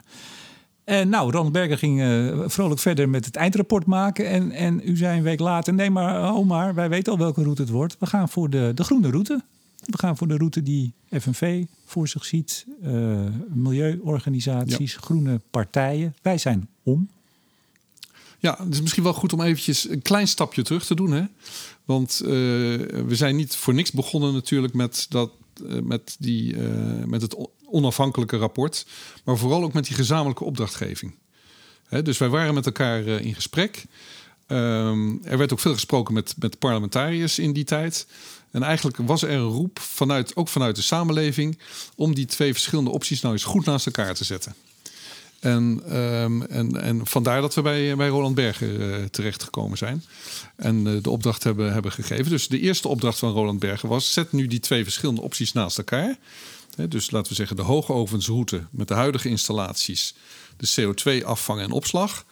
En nou, Ronald Berger ging uh, vrolijk verder met het eindrapport maken. En, en u zei een week later: nee, maar Omar, wij weten al welke route het wordt. We gaan voor de, de groene route. We gaan voor de route die FNV voor zich ziet. Uh, milieuorganisaties, ja. groene partijen. Wij zijn om. Ja, het is misschien wel goed om eventjes een klein stapje terug te doen. Hè? Want uh, we zijn niet voor niks begonnen natuurlijk met, dat, uh, met, die, uh, met het onafhankelijke rapport. Maar vooral ook met die gezamenlijke opdrachtgeving. Hè, dus wij waren met elkaar in gesprek. Um, er werd ook veel gesproken met, met parlementariërs in die tijd. En eigenlijk was er een roep, vanuit, ook vanuit de samenleving, om die twee verschillende opties nou eens goed naast elkaar te zetten. En, um, en, en vandaar dat we bij, bij Roland Berger uh, terechtgekomen zijn. En uh, de opdracht hebben, hebben gegeven. Dus de eerste opdracht van Roland Berger was: zet nu die twee verschillende opties naast elkaar. Dus laten we zeggen de hoogovensroute met de huidige installaties, de CO2-afvang en opslag.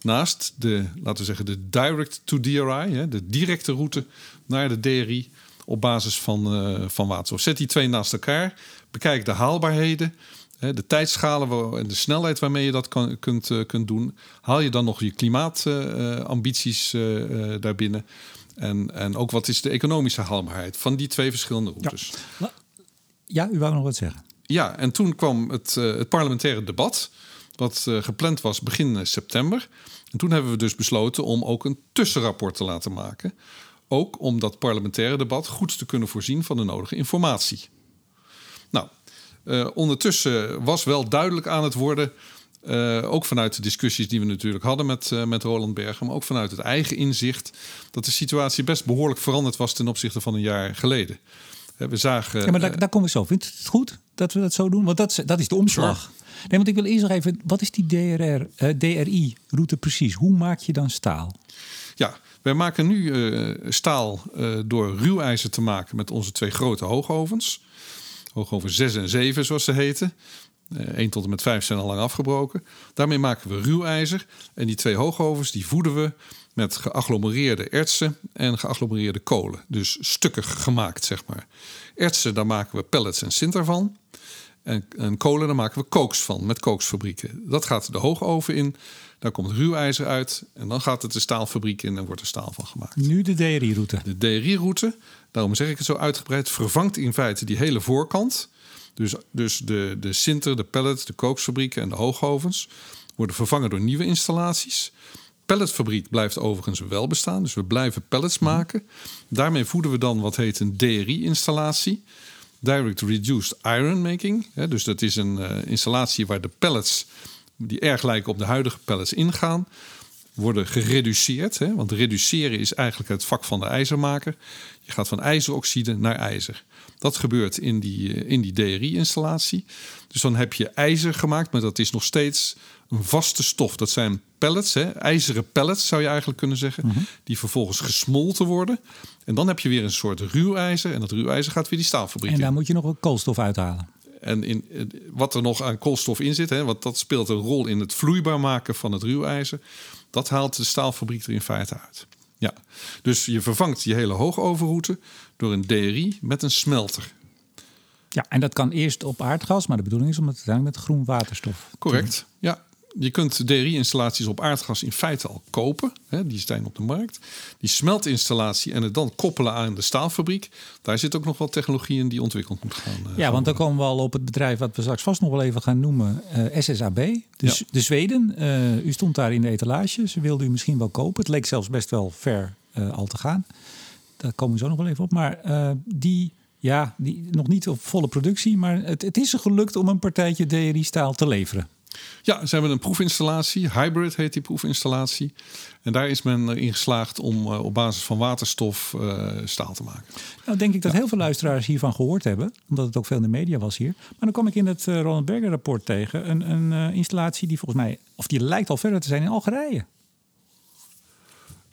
Naast de, laten we zeggen, de direct to DRI, de directe route naar de DRI op basis van, uh, van waterstof. Zet die twee naast elkaar. Bekijk de haalbaarheden de tijdschalen en de snelheid waarmee je dat kan, kunt, uh, kunt doen. Haal je dan nog je klimaatambities uh, uh, daarbinnen? En, en ook wat is de economische haalbaarheid van die twee verschillende routes? Ja, ja u wou nog wat zeggen. Ja, en toen kwam het, het parlementaire debat, wat gepland was begin september. En toen hebben we dus besloten om ook een tussenrapport te laten maken. Ook om dat parlementaire debat goed te kunnen voorzien van de nodige informatie. Uh, ondertussen was wel duidelijk aan het worden. Uh, ook vanuit de discussies die we natuurlijk hadden met, uh, met Roland Bergen, maar ook vanuit het eigen inzicht, dat de situatie best behoorlijk veranderd was ten opzichte van een jaar geleden. We zagen. Ja, maar daar, daar komen we zo. Vindt u het goed dat we dat zo doen? Want dat, dat is de omslag. Sure. Nee, want ik wil eerst nog even. Wat is die DRR, uh, DRI-route precies? Hoe maak je dan staal? Ja, wij maken nu staal door ruwijzer te maken met onze twee grote hoogovens hoogoven 6 en 7 zoals ze heten. Uh, 1 tot en met 5 zijn al lang afgebroken. Daarmee maken we ruwijzer. En die twee hoogovens die voeden we met geagglomereerde ertsen en geagglomereerde kolen. Dus stukken gemaakt, zeg maar. Ertsen, daar maken we pellets en sinter van. En, en kolen, daar maken we kooks van, met kooksfabrieken. Dat gaat de hoogoven in. Daar komt ruwijzer uit. En dan gaat het de staalfabriek in en wordt er staal van gemaakt. Nu de DRI-route. De DRI-route, daarom zeg ik het zo uitgebreid, vervangt in feite die hele voorkant. Dus, dus de, de sinter, de pellet, de kooksfabrieken en de hoogovens worden vervangen door nieuwe installaties. Pelletfabriek blijft overigens wel bestaan, dus we blijven pellets maken. Daarmee voeden we dan wat heet een DRI-installatie. Direct Reduced Iron Making. Dus dat is een uh, installatie waar de pellets, die erg lijken op de huidige pellets, ingaan. Worden gereduceerd. Hè? Want reduceren is eigenlijk het vak van de ijzermaker. Je gaat van ijzeroxide naar ijzer. Dat gebeurt in die, in die DRI-installatie. Dus dan heb je ijzer gemaakt, maar dat is nog steeds een vaste stof. Dat zijn pellets, hè? ijzeren pellets zou je eigenlijk kunnen zeggen, mm-hmm. die vervolgens gesmolten worden. En dan heb je weer een soort ruwijzer en dat ruwijzer gaat weer die staalfabriek in. En daar in. moet je nog een koolstof uithalen. En in, wat er nog aan koolstof in zit, hè, want dat speelt een rol in het vloeibaar maken van het ruwijzer, dat haalt de staalfabriek er in feite uit. Ja, dus je vervangt je hele hoogoverroute door een DRI met een smelter. Ja, en dat kan eerst op aardgas, maar de bedoeling is om het uiteindelijk met groen waterstof. Correct, ja. Je kunt DRI-installaties op aardgas in feite al kopen. Hè, die zijn op de markt. Die smeltinstallatie en het dan koppelen aan de staalfabriek. Daar zit ook nog wat technologie in die ontwikkeld moet gaan. eh, Ja, gaan want dan komen we al op het bedrijf wat we straks vast nog wel even gaan noemen. eh, SSAB, dus Ja. de Zweden. Eh, u stond daar in de etalage. Ze wilden u misschien wel kopen. Het leek zelfs best wel ver al te gaan. Daar komen we zo nog wel even op. Maar die, ja, die, nog niet op volle productie. Maar het, het is er gelukt om een partijtje DRI-staal te leveren. Ja, ze hebben een proefinstallatie. Hybrid heet die proefinstallatie. En daar is men erin geslaagd om eh, op basis van waterstof eh, staal te maken. Nou, denk ik dat heel veel luisteraars hiervan gehoord hebben. Omdat het ook veel in de media was hier. Maar dan kwam ik in het eh, Roland Berger rapport tegen. Een, een eh, installatie die volgens mij, of die lijkt al verder te zijn in Algerije.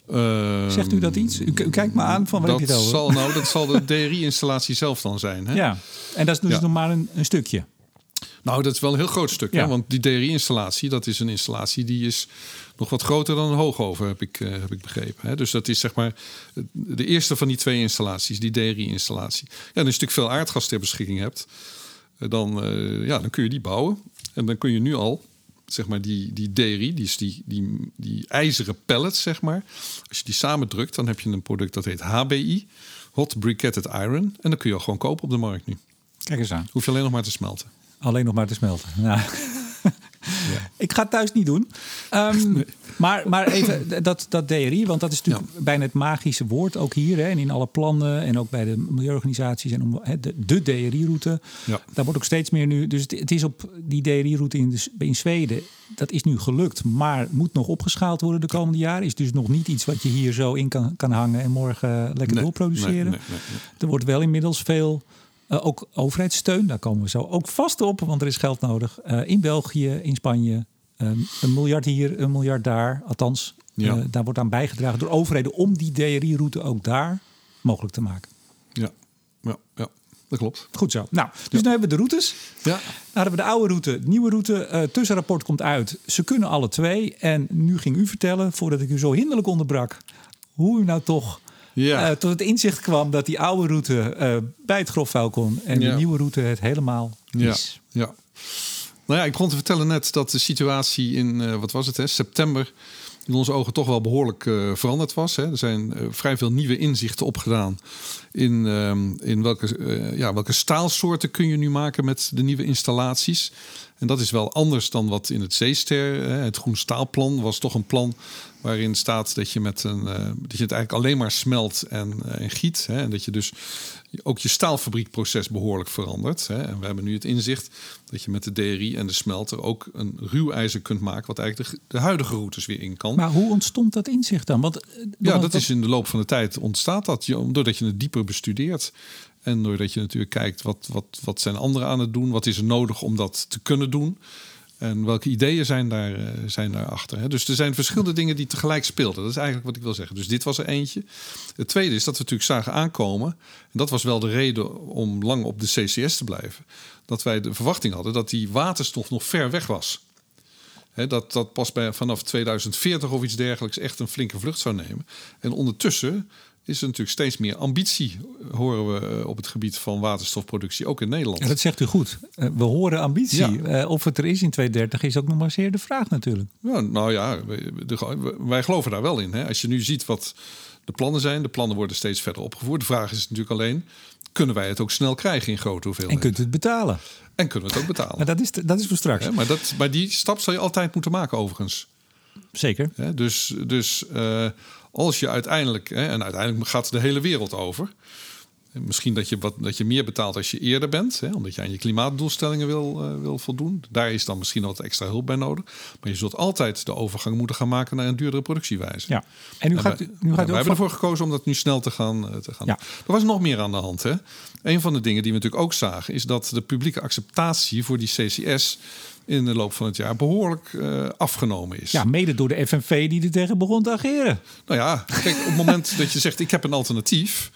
Ehm, Zegt u dat iets? U, u kijkt me aan van waar dat heb je het over? zal, nou, dat zal de *laughs* DRI-installatie zelf dan zijn. Hè? Ja, en dat is dus Ja. nog maar een, een stukje. Nou, dat is wel een heel groot stuk. Ja. Hè? Want die DRI-installatie, dat is een installatie die is nog wat groter dan een hoogoven, heb ik, eh, heb ik begrepen. Hè? Dus dat is zeg maar de eerste van die twee installaties, die DRI-installatie. Ja, en als je natuurlijk veel aardgas ter beschikking hebt, eh, dan, eh, ja, dan kun je die bouwen. En dan kun je nu al, zeg maar, die, die DRI, die, is die, die, die ijzeren pellets, zeg maar. Als je die samendrukt, dan heb je een product dat heet HBI, Hot Briquetted Iron. En dan kun je al gewoon kopen op de markt nu. Kijk eens aan. Hoef je alleen nog maar te smelten. Alleen nog maar te smelten. *laughs* Nou. Ik ga het thuis niet doen. Ehm, *laughs* maar, maar even dat, dat DRI, want dat is natuurlijk bijna het magische woord ook hier. Hè, en in alle plannen en ook bij de milieuorganisaties en om, hè, de, de DRI-route. Ja. Daar wordt ook steeds meer nu. Dus het, het is op die DRI-route in, de in Zweden. Dat is nu gelukt, maar moet nog opgeschaald worden de komende jaren. Is dus nog niet iets wat je hier zo in kan, kan hangen en morgen lekker Nee, doorproduceren. nee, nee, nee, nee. Er wordt wel inmiddels veel, eh, ook overheidssteun, daar komen we zo ook vast op, want er is geld nodig. Eh, in België, in Spanje, ehm, een miljard hier, een miljard daar. Althans, Ja. eh, daar wordt aan bijgedragen door overheden om die DRI-route ook daar mogelijk te maken. Ja, ja, ja, dat klopt. Goed zo. Nou, dus nu hebben we de routes. Ja, Nou hebben we de oude route, nieuwe route. eh tussenrapport komt uit. Ze kunnen alle twee. En nu ging u vertellen, voordat ik u zo hinderlijk onderbrak, hoe u nou toch Ja. eh, tot het inzicht kwam dat die oude route eh, bij het grofvuil kon en Ja. de nieuwe route het helemaal ja, is. ja. Nou ja, ik begon te vertellen net dat de situatie in, eh, wat was het, hè, september in onze ogen toch wel behoorlijk eh, veranderd was. Hè. Er zijn eh, vrij veel nieuwe inzichten opgedaan in, ehm, in welke, eh, ja, welke staalsoorten kun je nu maken met de nieuwe installaties. En dat is wel anders dan wat in het Zeester, hè, het Groen Staalplan, was toch een plan waarin staat dat je, met een, dat je het eigenlijk alleen maar smelt en, en giet. Hè, en dat je dus ook je staalfabriekproces behoorlijk verandert. Hè. En we hebben nu het inzicht dat je met de DRI en de smelter ook een ruwijzer kunt maken, wat eigenlijk de, de huidige routes weer in kan. Maar hoe ontstond dat inzicht dan? Want, eh, Ja, dat is in de loop van de tijd ontstaat dat. Je- Doordat je het dieper bestudeert. En doordat je natuurlijk kijkt wat, wat, wat zijn anderen aan het doen. Wat is er nodig om dat te kunnen doen. En welke ideeën zijn daar, eh, zijn daarachter. Hè? Dus er zijn verschillende dingen die tegelijk speelden. Dat is eigenlijk wat ik wil zeggen. Dus dit was er eentje. Het tweede is dat we natuurlijk zagen aankomen. En dat was wel de reden om lang op de CCS te blijven. Dat wij de verwachting hadden dat die waterstof nog ver weg was. Hè, dat dat pas bij, vanaf 2040 of iets dergelijks echt een flinke vlucht zou nemen. En ondertussen is er natuurlijk steeds meer ambitie, horen we eh, op het gebied van waterstofproductie, ook in Nederland. Ja, dat zegt u goed. Eh, we horen ambitie. Ja. Eh, of het er is in 2030 is ook nog maar zeer de vraag natuurlijk. Ja, nou ja, wij, geloven daar wel in. Hè. Als je nu ziet wat de plannen zijn, de plannen worden steeds verder opgevoerd. De vraag is natuurlijk alleen, kunnen wij het ook snel krijgen in grote En hoeveelheden? kunt u het betalen. En kunnen we het ook betalen? Maar dat is, dat is voor straks. Hè, maar, dat, maar die stap zal je altijd moeten maken overigens. Zeker. Dus dus eh, als je uiteindelijk, hè, en uiteindelijk gaat de hele wereld over. En Misschien dat je, wat, dat je meer betaalt als je eerder bent, hè, omdat je aan je klimaatdoelstellingen wil, eh, wil voldoen. Daar is dan misschien wat extra hulp bij nodig. Maar je zult altijd de overgang moeten gaan maken naar een duurdere productiewijze. Ja. En nu En gaat, wij- nu gaat ook hebben van- ervoor gekozen om dat nu snel te gaan, eh, te gaan Ja. Er was nog meer aan de hand. Hè? Een van de dingen die we natuurlijk ook zagen... is dat de publieke acceptatie voor die CCS... in de loop van het jaar behoorlijk eh, afgenomen is. Ja, mede door de FNV die er tegen begon te ageren. Nou ja, kijk, op het moment *laughs* dat je zegt ik heb een alternatief,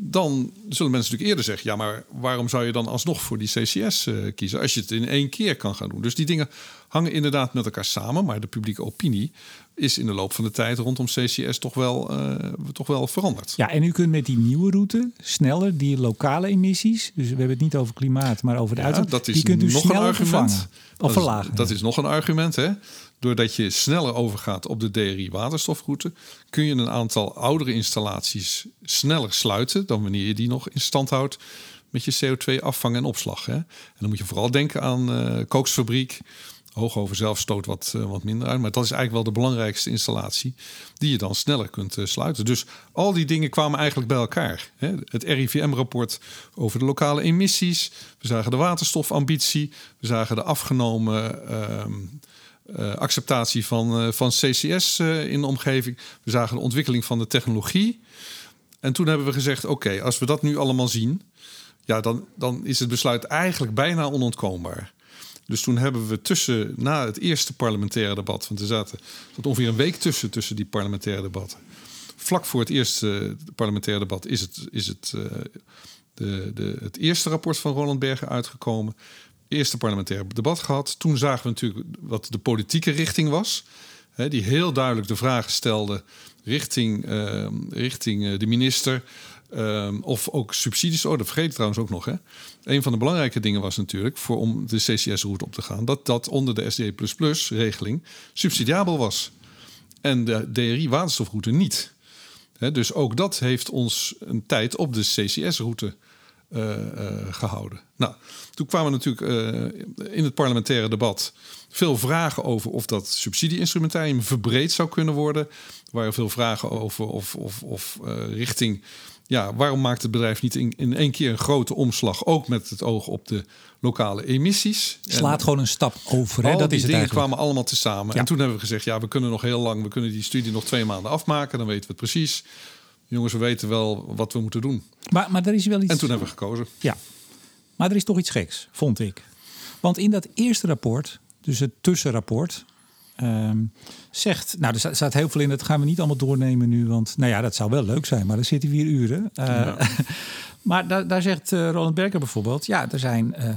dan zullen mensen natuurlijk eerder zeggen: ja, maar waarom zou je dan alsnog voor die CCS eh, kiezen als je het in één keer kan gaan doen? Dus die dingen hangen inderdaad met elkaar samen, maar de publieke opinie is in de loop van de tijd rondom CCS toch wel, uh, toch wel veranderd. Ja, en u kunt met die nieuwe route sneller die lokale emissies, dus we hebben het niet over klimaat, maar over de ja, uitstoot, die kunt u nog een argument. Vervangen, of verlagen. dat is nog een argument, hè? Doordat je sneller overgaat op de DRI-waterstofroute, kun je een aantal oudere installaties sneller sluiten dan wanneer je die nog in stand houdt met je CO2-afvang en opslag. Hè? En dan moet je vooral denken aan uh, kooksfabriek. Hoogover zelf stoot wat, uh, wat minder uit. Maar dat is eigenlijk wel de belangrijkste installatie die je dan sneller kunt uh, sluiten. Dus al die dingen kwamen eigenlijk bij elkaar. Hè? Het RIVM-rapport over de lokale emissies. We zagen de waterstofambitie. We zagen de afgenomen uh, acceptatie van, uh, van CCS uh, in de omgeving. We zagen de ontwikkeling van de technologie. En toen hebben we gezegd: oké, als we dat nu allemaal zien, ja, dan, dan is het besluit eigenlijk bijna onontkoombaar. Dus toen hebben we tussen, na het eerste parlementaire debat, want er zaten zat ongeveer een week tussen, tussen die parlementaire debatten. Vlak voor het eerste parlementaire debat is het, is het, de, de, het eerste rapport van Roland Berger uitgekomen eerste parlementaire debat gehad. Toen zagen we natuurlijk wat de politieke richting was. Hè, die heel duidelijk de vragen stelde richting, uh, richting uh, de minister. Uh, of ook subsidies. Oh, dat vergeet ik trouwens ook nog. Hè. Een van de belangrijke dingen was natuurlijk voor om de CCS-route op te gaan, dat dat onder de SD++-regeling subsidiabel was. En de DRI-waterstofroute niet. Dus ook dat heeft ons een tijd op de CCS-route gehouden. Nou, toen kwamen natuurlijk uh, in het parlementaire debat veel vragen over of dat subsidieinstrumentarium verbreed zou kunnen worden. Er waren veel vragen over of, of, of richting. Ja, waarom maakt het bedrijf niet in, in één keer een grote omslag, ook met het oog op de lokale emissies? Slaat gewoon een stap over. Hè? dat die is dingen kwamen allemaal tezamen. Ja. En toen hebben we gezegd, ja, we kunnen nog heel lang, we kunnen die studie nog twee maanden afmaken, dan weten we het precies jongens, we weten wel wat we moeten doen. Maar, maar er is wel iets. En toen hebben we gekozen. Ja, maar er is toch iets geks, vond ik. Want in dat eerste rapport, dus het tussenrapport, um, zegt. Nou, er staat heel veel in, dat gaan we niet allemaal doornemen nu. Want nou ja, dat zou wel leuk zijn, maar dan zitten we hier uren. Uh, ja. *laughs* Maar daar, daar zegt uh, Roland Berger bijvoorbeeld... ja, er zijn uh,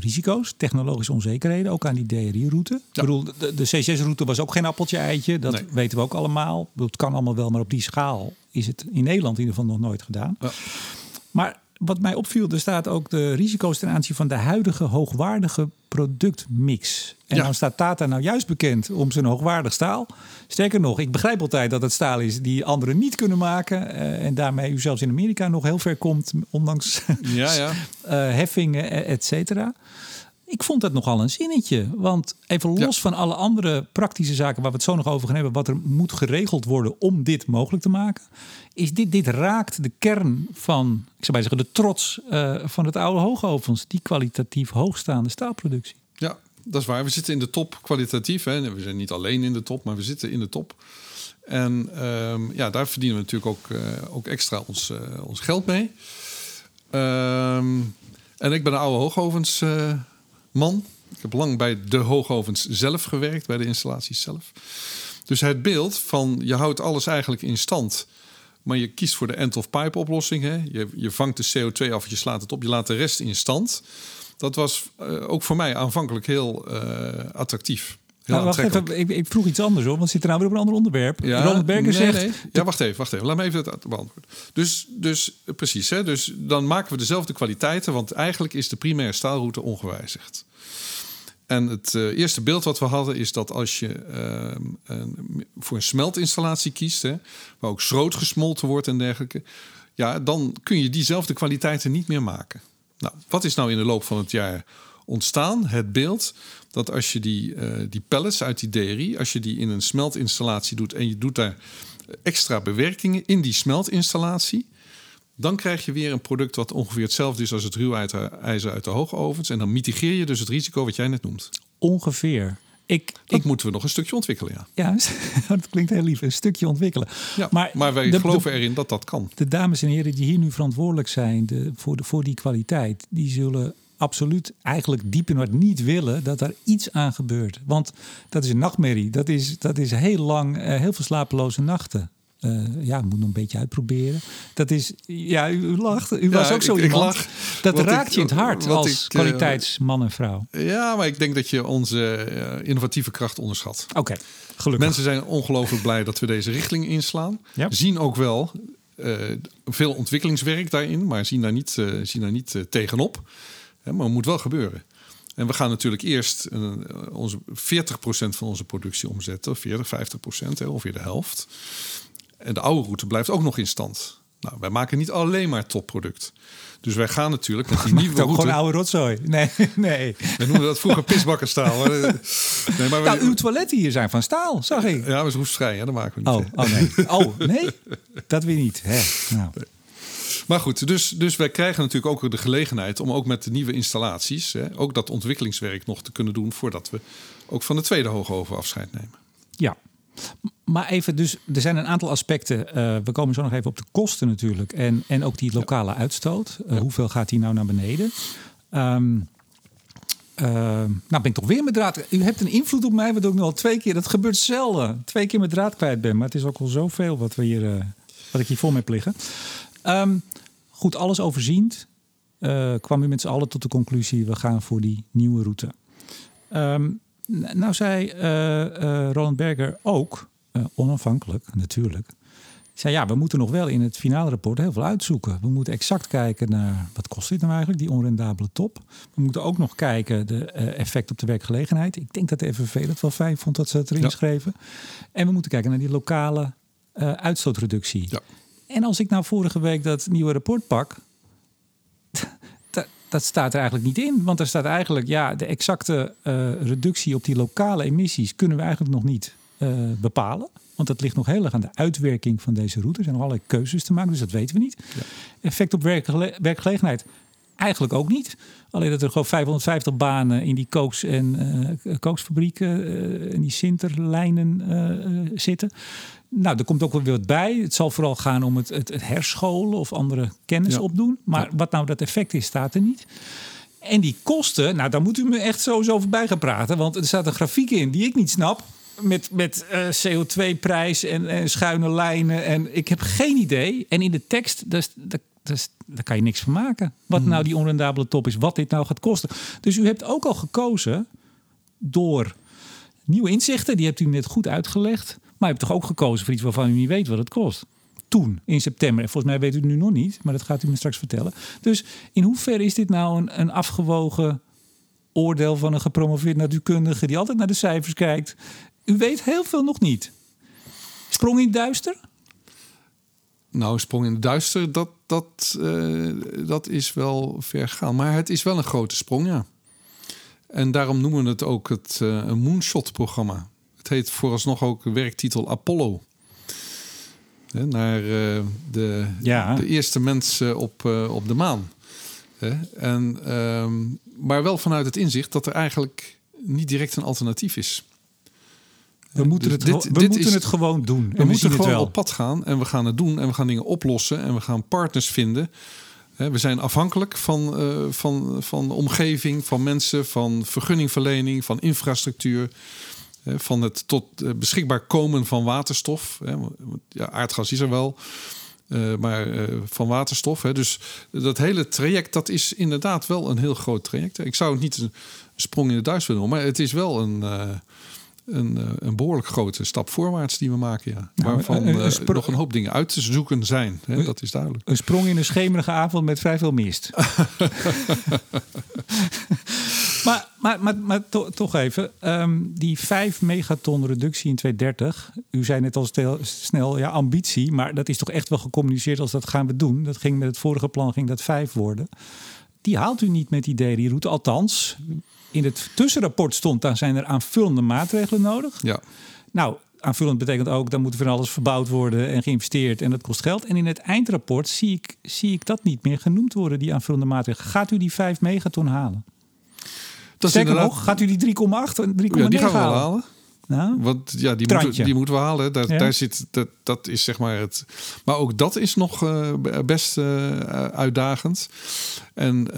risico's, technologische onzekerheden... ook aan die DRI-route. Ja. Ik bedoel, de, de CCS-route was ook geen appeltje-eitje. Dat nee. weten we ook allemaal. Het kan allemaal wel, maar op die schaal is het in Nederland in ieder geval nog nooit gedaan. Ja. Maar wat mij opviel, er staat ook de risico's ten aanzien van de huidige hoogwaardige productmix. En ja. dan staat Tata nou juist bekend om zijn hoogwaardig staal. Sterker nog, ik begrijp altijd dat het staal is die anderen niet kunnen maken. Uh, en daarmee u zelfs in Amerika nog heel ver komt, ondanks ja, ja. uh, *laughs* heffingen, et cetera. Ik vond dat nogal een zinnetje. Want even los ja. van alle andere praktische zaken waar we het zo nog over gaan hebben, wat er moet geregeld worden om dit mogelijk te maken, is dit, dit raakt de kern van, ik zou bij zeggen, de trots uh, van het oude hoogovens, die kwalitatief hoogstaande staalproductie. Ja, dat is waar. We zitten in de top kwalitatief. Hè. We zijn niet alleen in de top, maar we zitten in de top. En um, ja, daar verdienen we natuurlijk ook, uh, ook extra ons, uh, ons geld mee. Um, en ik ben een oude hoogovens man. Ik heb lang bij de hoogovens zelf gewerkt, bij de installaties zelf. Dus het beeld van je houdt alles eigenlijk in stand, maar je kiest voor de end-of-pipe oplossing. Hè? Je, je vangt de CO2 af, je slaat het op, je laat de rest in stand. Dat was uh, ook voor mij aanvankelijk heel uh, attractief. Nou, wacht even, ik, ik, vroeg iets anders hoor, want zit er nou weer op een ander onderwerp. Ja, Ronald Berger nee, zegt... Nee. Ja, wacht even, wacht even. Laat me even het beantwoorden. Dus, dus precies, hè, dus dan maken we dezelfde kwaliteiten... want eigenlijk is de primaire staalroute ongewijzigd. En het uh, eerste beeld wat we hadden is dat als je uh, een, voor een smeltinstallatie kiest... Hè, waar ook schroot gesmolten wordt en dergelijke... ja, dan kun je diezelfde kwaliteiten niet meer maken. Nou, wat is nou in de loop van het jaar ontstaan? Het beeld dat als je die, uh, die pellets uit die DRI, als je die in een smeltinstallatie doet en je doet daar extra bewerkingen in die smeltinstallatie, dan krijg je weer een product wat ongeveer hetzelfde is als het ruwijzer uit de hoogovens. En dan mitigeer je dus het risico wat jij net noemt. Ongeveer. Ik, dat ik, moeten we nog een stukje ontwikkelen, ja. Ja, *laughs* dat klinkt heel lief. Een stukje ontwikkelen. Ja, maar, maar wij de, geloven de, erin dat dat kan. De dames en heren die hier nu verantwoordelijk zijn de, voor, de, voor die kwaliteit... die zullen absoluut eigenlijk diep in wat niet willen dat er iets aan gebeurt. Want dat is een nachtmerrie. Dat is, dat is heel lang, uh, heel veel slapeloze nachten. Uh, ja, moet nog een beetje uitproberen. Dat is, ja, u, lacht. U was ook zo ik, iemand. Ik lach, dat raakt je in het hart als ik, kwaliteitsman en vrouw. Ja, maar ik denk dat je onze innovatieve kracht onderschat. Oké, gelukkig. Mensen zijn ongelooflijk blij dat we deze richting inslaan. Ja. Zien ook wel uh, veel ontwikkelingswerk daarin, maar zien daar niet, zien daar niet tegenop. Maar het moet wel gebeuren. En we gaan natuurlijk eerst onze 40% van onze productie omzetten, 40, 50%, ongeveer de helft. En de oude route blijft ook nog in stand. Nou, wij maken niet alleen maar topproduct. Dus wij gaan natuurlijk met die *laughs* nieuwe route... gewoon oude rotzooi. *laughs* Nee, nee. We noemen dat vroeger pisbakkenstaal. *laughs* nee, maar nou, uw toiletten hier zijn van staal, zag ik. Ja, maar ze roestvrij, hè? dat maken we niet. Oh, oh nee. Oh, nee? Dat weer niet. Hè? Nou. Maar goed, dus, dus wij krijgen natuurlijk ook de gelegenheid om ook met de nieuwe installaties, hè, ook dat ontwikkelingswerk nog te kunnen doen voordat we ook van de tweede hoogoven afscheid nemen. Ja, maar even, dus er zijn een aantal aspecten. Uh, we komen zo nog even op de kosten natuurlijk. En, en ook die lokale uitstoot. Uh, ja. Hoeveel gaat die nou naar beneden? Um, uh, nou ben ik toch weer met draad. U hebt een invloed op mij, wat ook nog al twee keer. Dat gebeurt zelden. Twee keer met draad kwijt ben. Maar het is ook al zoveel wat, we hier, wat ik hier voor me heb liggen. Um, goed, alles overziend. kwam u met z'n allen tot de conclusie: we gaan voor die nieuwe route. Um, nou zei uh, uh, Roland Berger ook, uh, onafhankelijk natuurlijk, zei ja, we moeten nog wel in het finale rapport heel veel uitzoeken. We moeten exact kijken naar wat kost dit nou eigenlijk, die onrendabele top. We moeten ook nog kijken de effect op de werkgelegenheid. Ik denk dat de FNV dat wel fijn vond dat ze het erin ja. schreven. En we moeten kijken naar die lokale uitstootreductie. Ja. En als ik nou vorige week dat nieuwe rapport pak, *laughs* dat staat er eigenlijk niet in. Want er staat eigenlijk, ja, de exacte uh, reductie op die lokale emissies kunnen we eigenlijk nog niet uh, bepalen. Want dat ligt nog heel erg aan de uitwerking van deze route. Er zijn nog allerlei keuzes te maken, dus dat weten we niet. Ja. Effect op werkgele werkgelegenheid. Eigenlijk ook niet. Alleen dat er gewoon 550 banen in die kooks- en uh, kooksfabrieken, in die sinterlijnen zitten. Nou, er komt ook wel weer wat bij. Het zal vooral gaan om het, het, het herscholen of andere kennis ja. opdoen. Maar ja. wat nou dat effect is, staat er niet. En die kosten, nou, daar moet u me echt sowieso voorbij gaan praten. Want er staat een grafiek in die ik niet snap. Met, met uh, CO2-prijs en, en, schuine lijnen. En ik heb geen idee. En in de tekst, daar, daar, daar kan je niks van maken. Wat hmm. nou die onrendabele top is, wat dit nou gaat kosten. Dus u hebt ook al gekozen door nieuwe inzichten. Die hebt u net goed uitgelegd. Maar je hebt toch ook gekozen voor iets waarvan u niet weet wat het kost? Toen, in september. En volgens mij weet u het nu nog niet, maar dat gaat u me straks vertellen. Dus in hoeverre is dit nou een, een afgewogen oordeel van een gepromoveerd natuurkundige die altijd naar de cijfers kijkt? U weet heel veel nog niet. Sprong in het duister? Nou, sprong in het duister, dat, dat, uh, dat is wel ver gaan. Maar het is wel een grote sprong, ja. En daarom noemen we het ook het uh, moonshot-programma. Heet vooralsnog ook werktitel Apollo. He, naar uh, de, ja. de eerste mensen op, uh, op de maan. He, en, um, maar wel vanuit het inzicht dat er eigenlijk niet direct een alternatief is. We moeten, dus het, dit, we dit moeten is, het gewoon doen. We, we moeten gewoon op pad gaan en we gaan het doen en we gaan dingen oplossen en we gaan partners vinden. We zijn afhankelijk van, uh, van, van de omgeving, van mensen, van vergunningverlening, van infrastructuur van het tot uh, beschikbaar komen van waterstof. Ja, aardgas is er wel, uh, maar uh, van waterstof. Hè. Dus dat hele traject, dat is inderdaad wel een heel groot traject. Ik zou het niet een sprong in de duis willen noemen, maar het is wel een, een, een, behoorlijk grote stap voorwaarts die we maken. Ja. Nou, Waarvan een, een nog een hoop dingen uit te zoeken zijn. Hè. Dat is duidelijk. Een sprong in een schemerige avond met vrij veel mist. *laughs* Maar, maar, maar, maar to, toch even, um, die 5 megaton reductie in 2030. U zei net al stel, snel, ja, ambitie. Maar dat is toch echt wel gecommuniceerd als dat gaan we doen. Dat ging met het vorige plan, ging dat 5 worden. Die haalt u niet met die DRI-route. Althans, in het tussenrapport stond, dan zijn er aanvullende maatregelen nodig. Ja. Nou, aanvullend betekent ook, dan moet van alles verbouwd worden en geïnvesteerd en dat kost geld. En in het eindrapport zie ik, zie ik dat niet meer genoemd worden, die aanvullende maatregelen. Gaat u die 5 megaton halen? Dat Sterker inderdaad... nog, gaat u die 3,8 3,9 ja, die gaan we halen. Nou, Want ja, die moeten, die moeten we halen. Daar, ja. daar zit, dat, dat is zeg maar het. Maar ook dat is nog uh, best uh, uitdagend. En uh,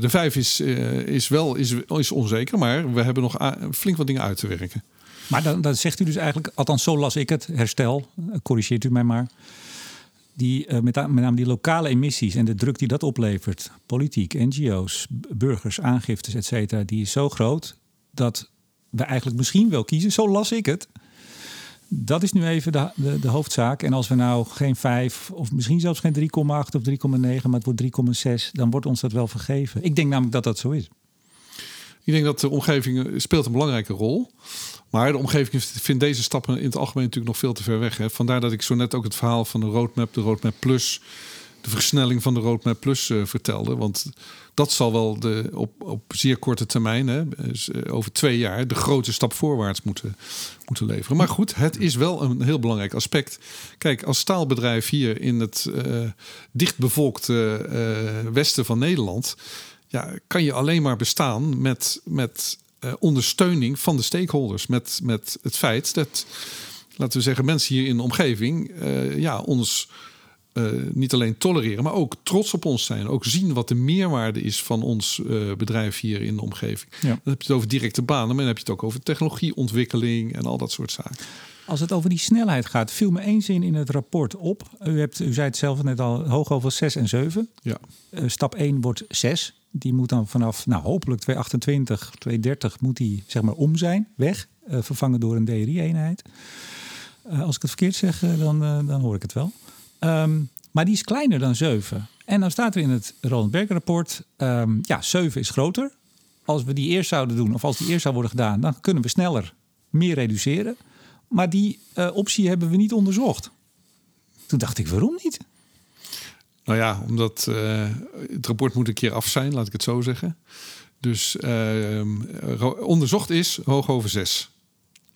de vijf is, is wel is, is onzeker, maar we hebben nog flink wat dingen uit te werken. Maar dan, dan zegt u dus eigenlijk, althans zo las ik het, herstel, corrigeert u mij maar. Die, uh, met, name die lokale emissies en de druk die dat oplevert, politiek, NGO's, burgers, aangiftes, et cetera, die is zo groot dat we eigenlijk misschien wel kiezen, zo las ik het. Dat is nu even de, de, de hoofdzaak. En als we nou geen 5 of misschien zelfs geen 3,8 of 3,9, maar het wordt 3,6, dan wordt ons dat wel vergeven. Ik denk namelijk dat dat zo is. Ik denk dat de omgeving speelt een belangrijke rol. Maar de omgeving vindt deze stappen in het algemeen natuurlijk nog veel te ver weg. Hè. Vandaar dat ik zo net ook het verhaal van de Roadmap, de Roadmap Plus, de versnelling van de Roadmap Plus uh, vertelde. Want dat zal wel de, op, op zeer korte termijn, hè, dus, uh, over twee jaar, de grote stap voorwaarts moeten, moeten leveren. Maar goed, het is wel een heel belangrijk aspect. Kijk, als staalbedrijf hier in het uh, dichtbevolkte westen van Nederland ja, kan je alleen maar bestaan met, met uh, ondersteuning van de stakeholders. Met, met het feit dat, laten we zeggen, mensen hier in de omgeving uh, ja, ons uh, niet alleen tolereren, maar ook trots op ons zijn. Ook zien wat de meerwaarde is van ons bedrijf hier in de omgeving. Ja. Dan heb je het over directe banen, maar dan heb je het ook over technologieontwikkeling en al dat soort zaken. Als het over die snelheid gaat, viel me één zin in het rapport op. U, hebt, u zei het zelf net al, hoog over 6 en 7. Ja. stap 1 wordt 6. Die moet dan vanaf, nou hopelijk 228, 230 moet die zeg maar om zijn, weg. Uh, vervangen door een DRI-eenheid. Uh, als ik het verkeerd zeg, uh, dan, dan hoor ik het wel. Um, maar die is kleiner dan 7. En dan staat er in het Roland Berg-rapport, um, ja, 7 is groter. Als we die eerst zouden doen, of als die eerst zou worden gedaan, dan kunnen we sneller meer reduceren. Maar die optie hebben we niet onderzocht. Toen dacht ik, waarom niet? Nou ja, omdat uh, het rapport moet een keer af zijn, laat ik het zo zeggen. Dus uh, onderzocht is hoog over 6.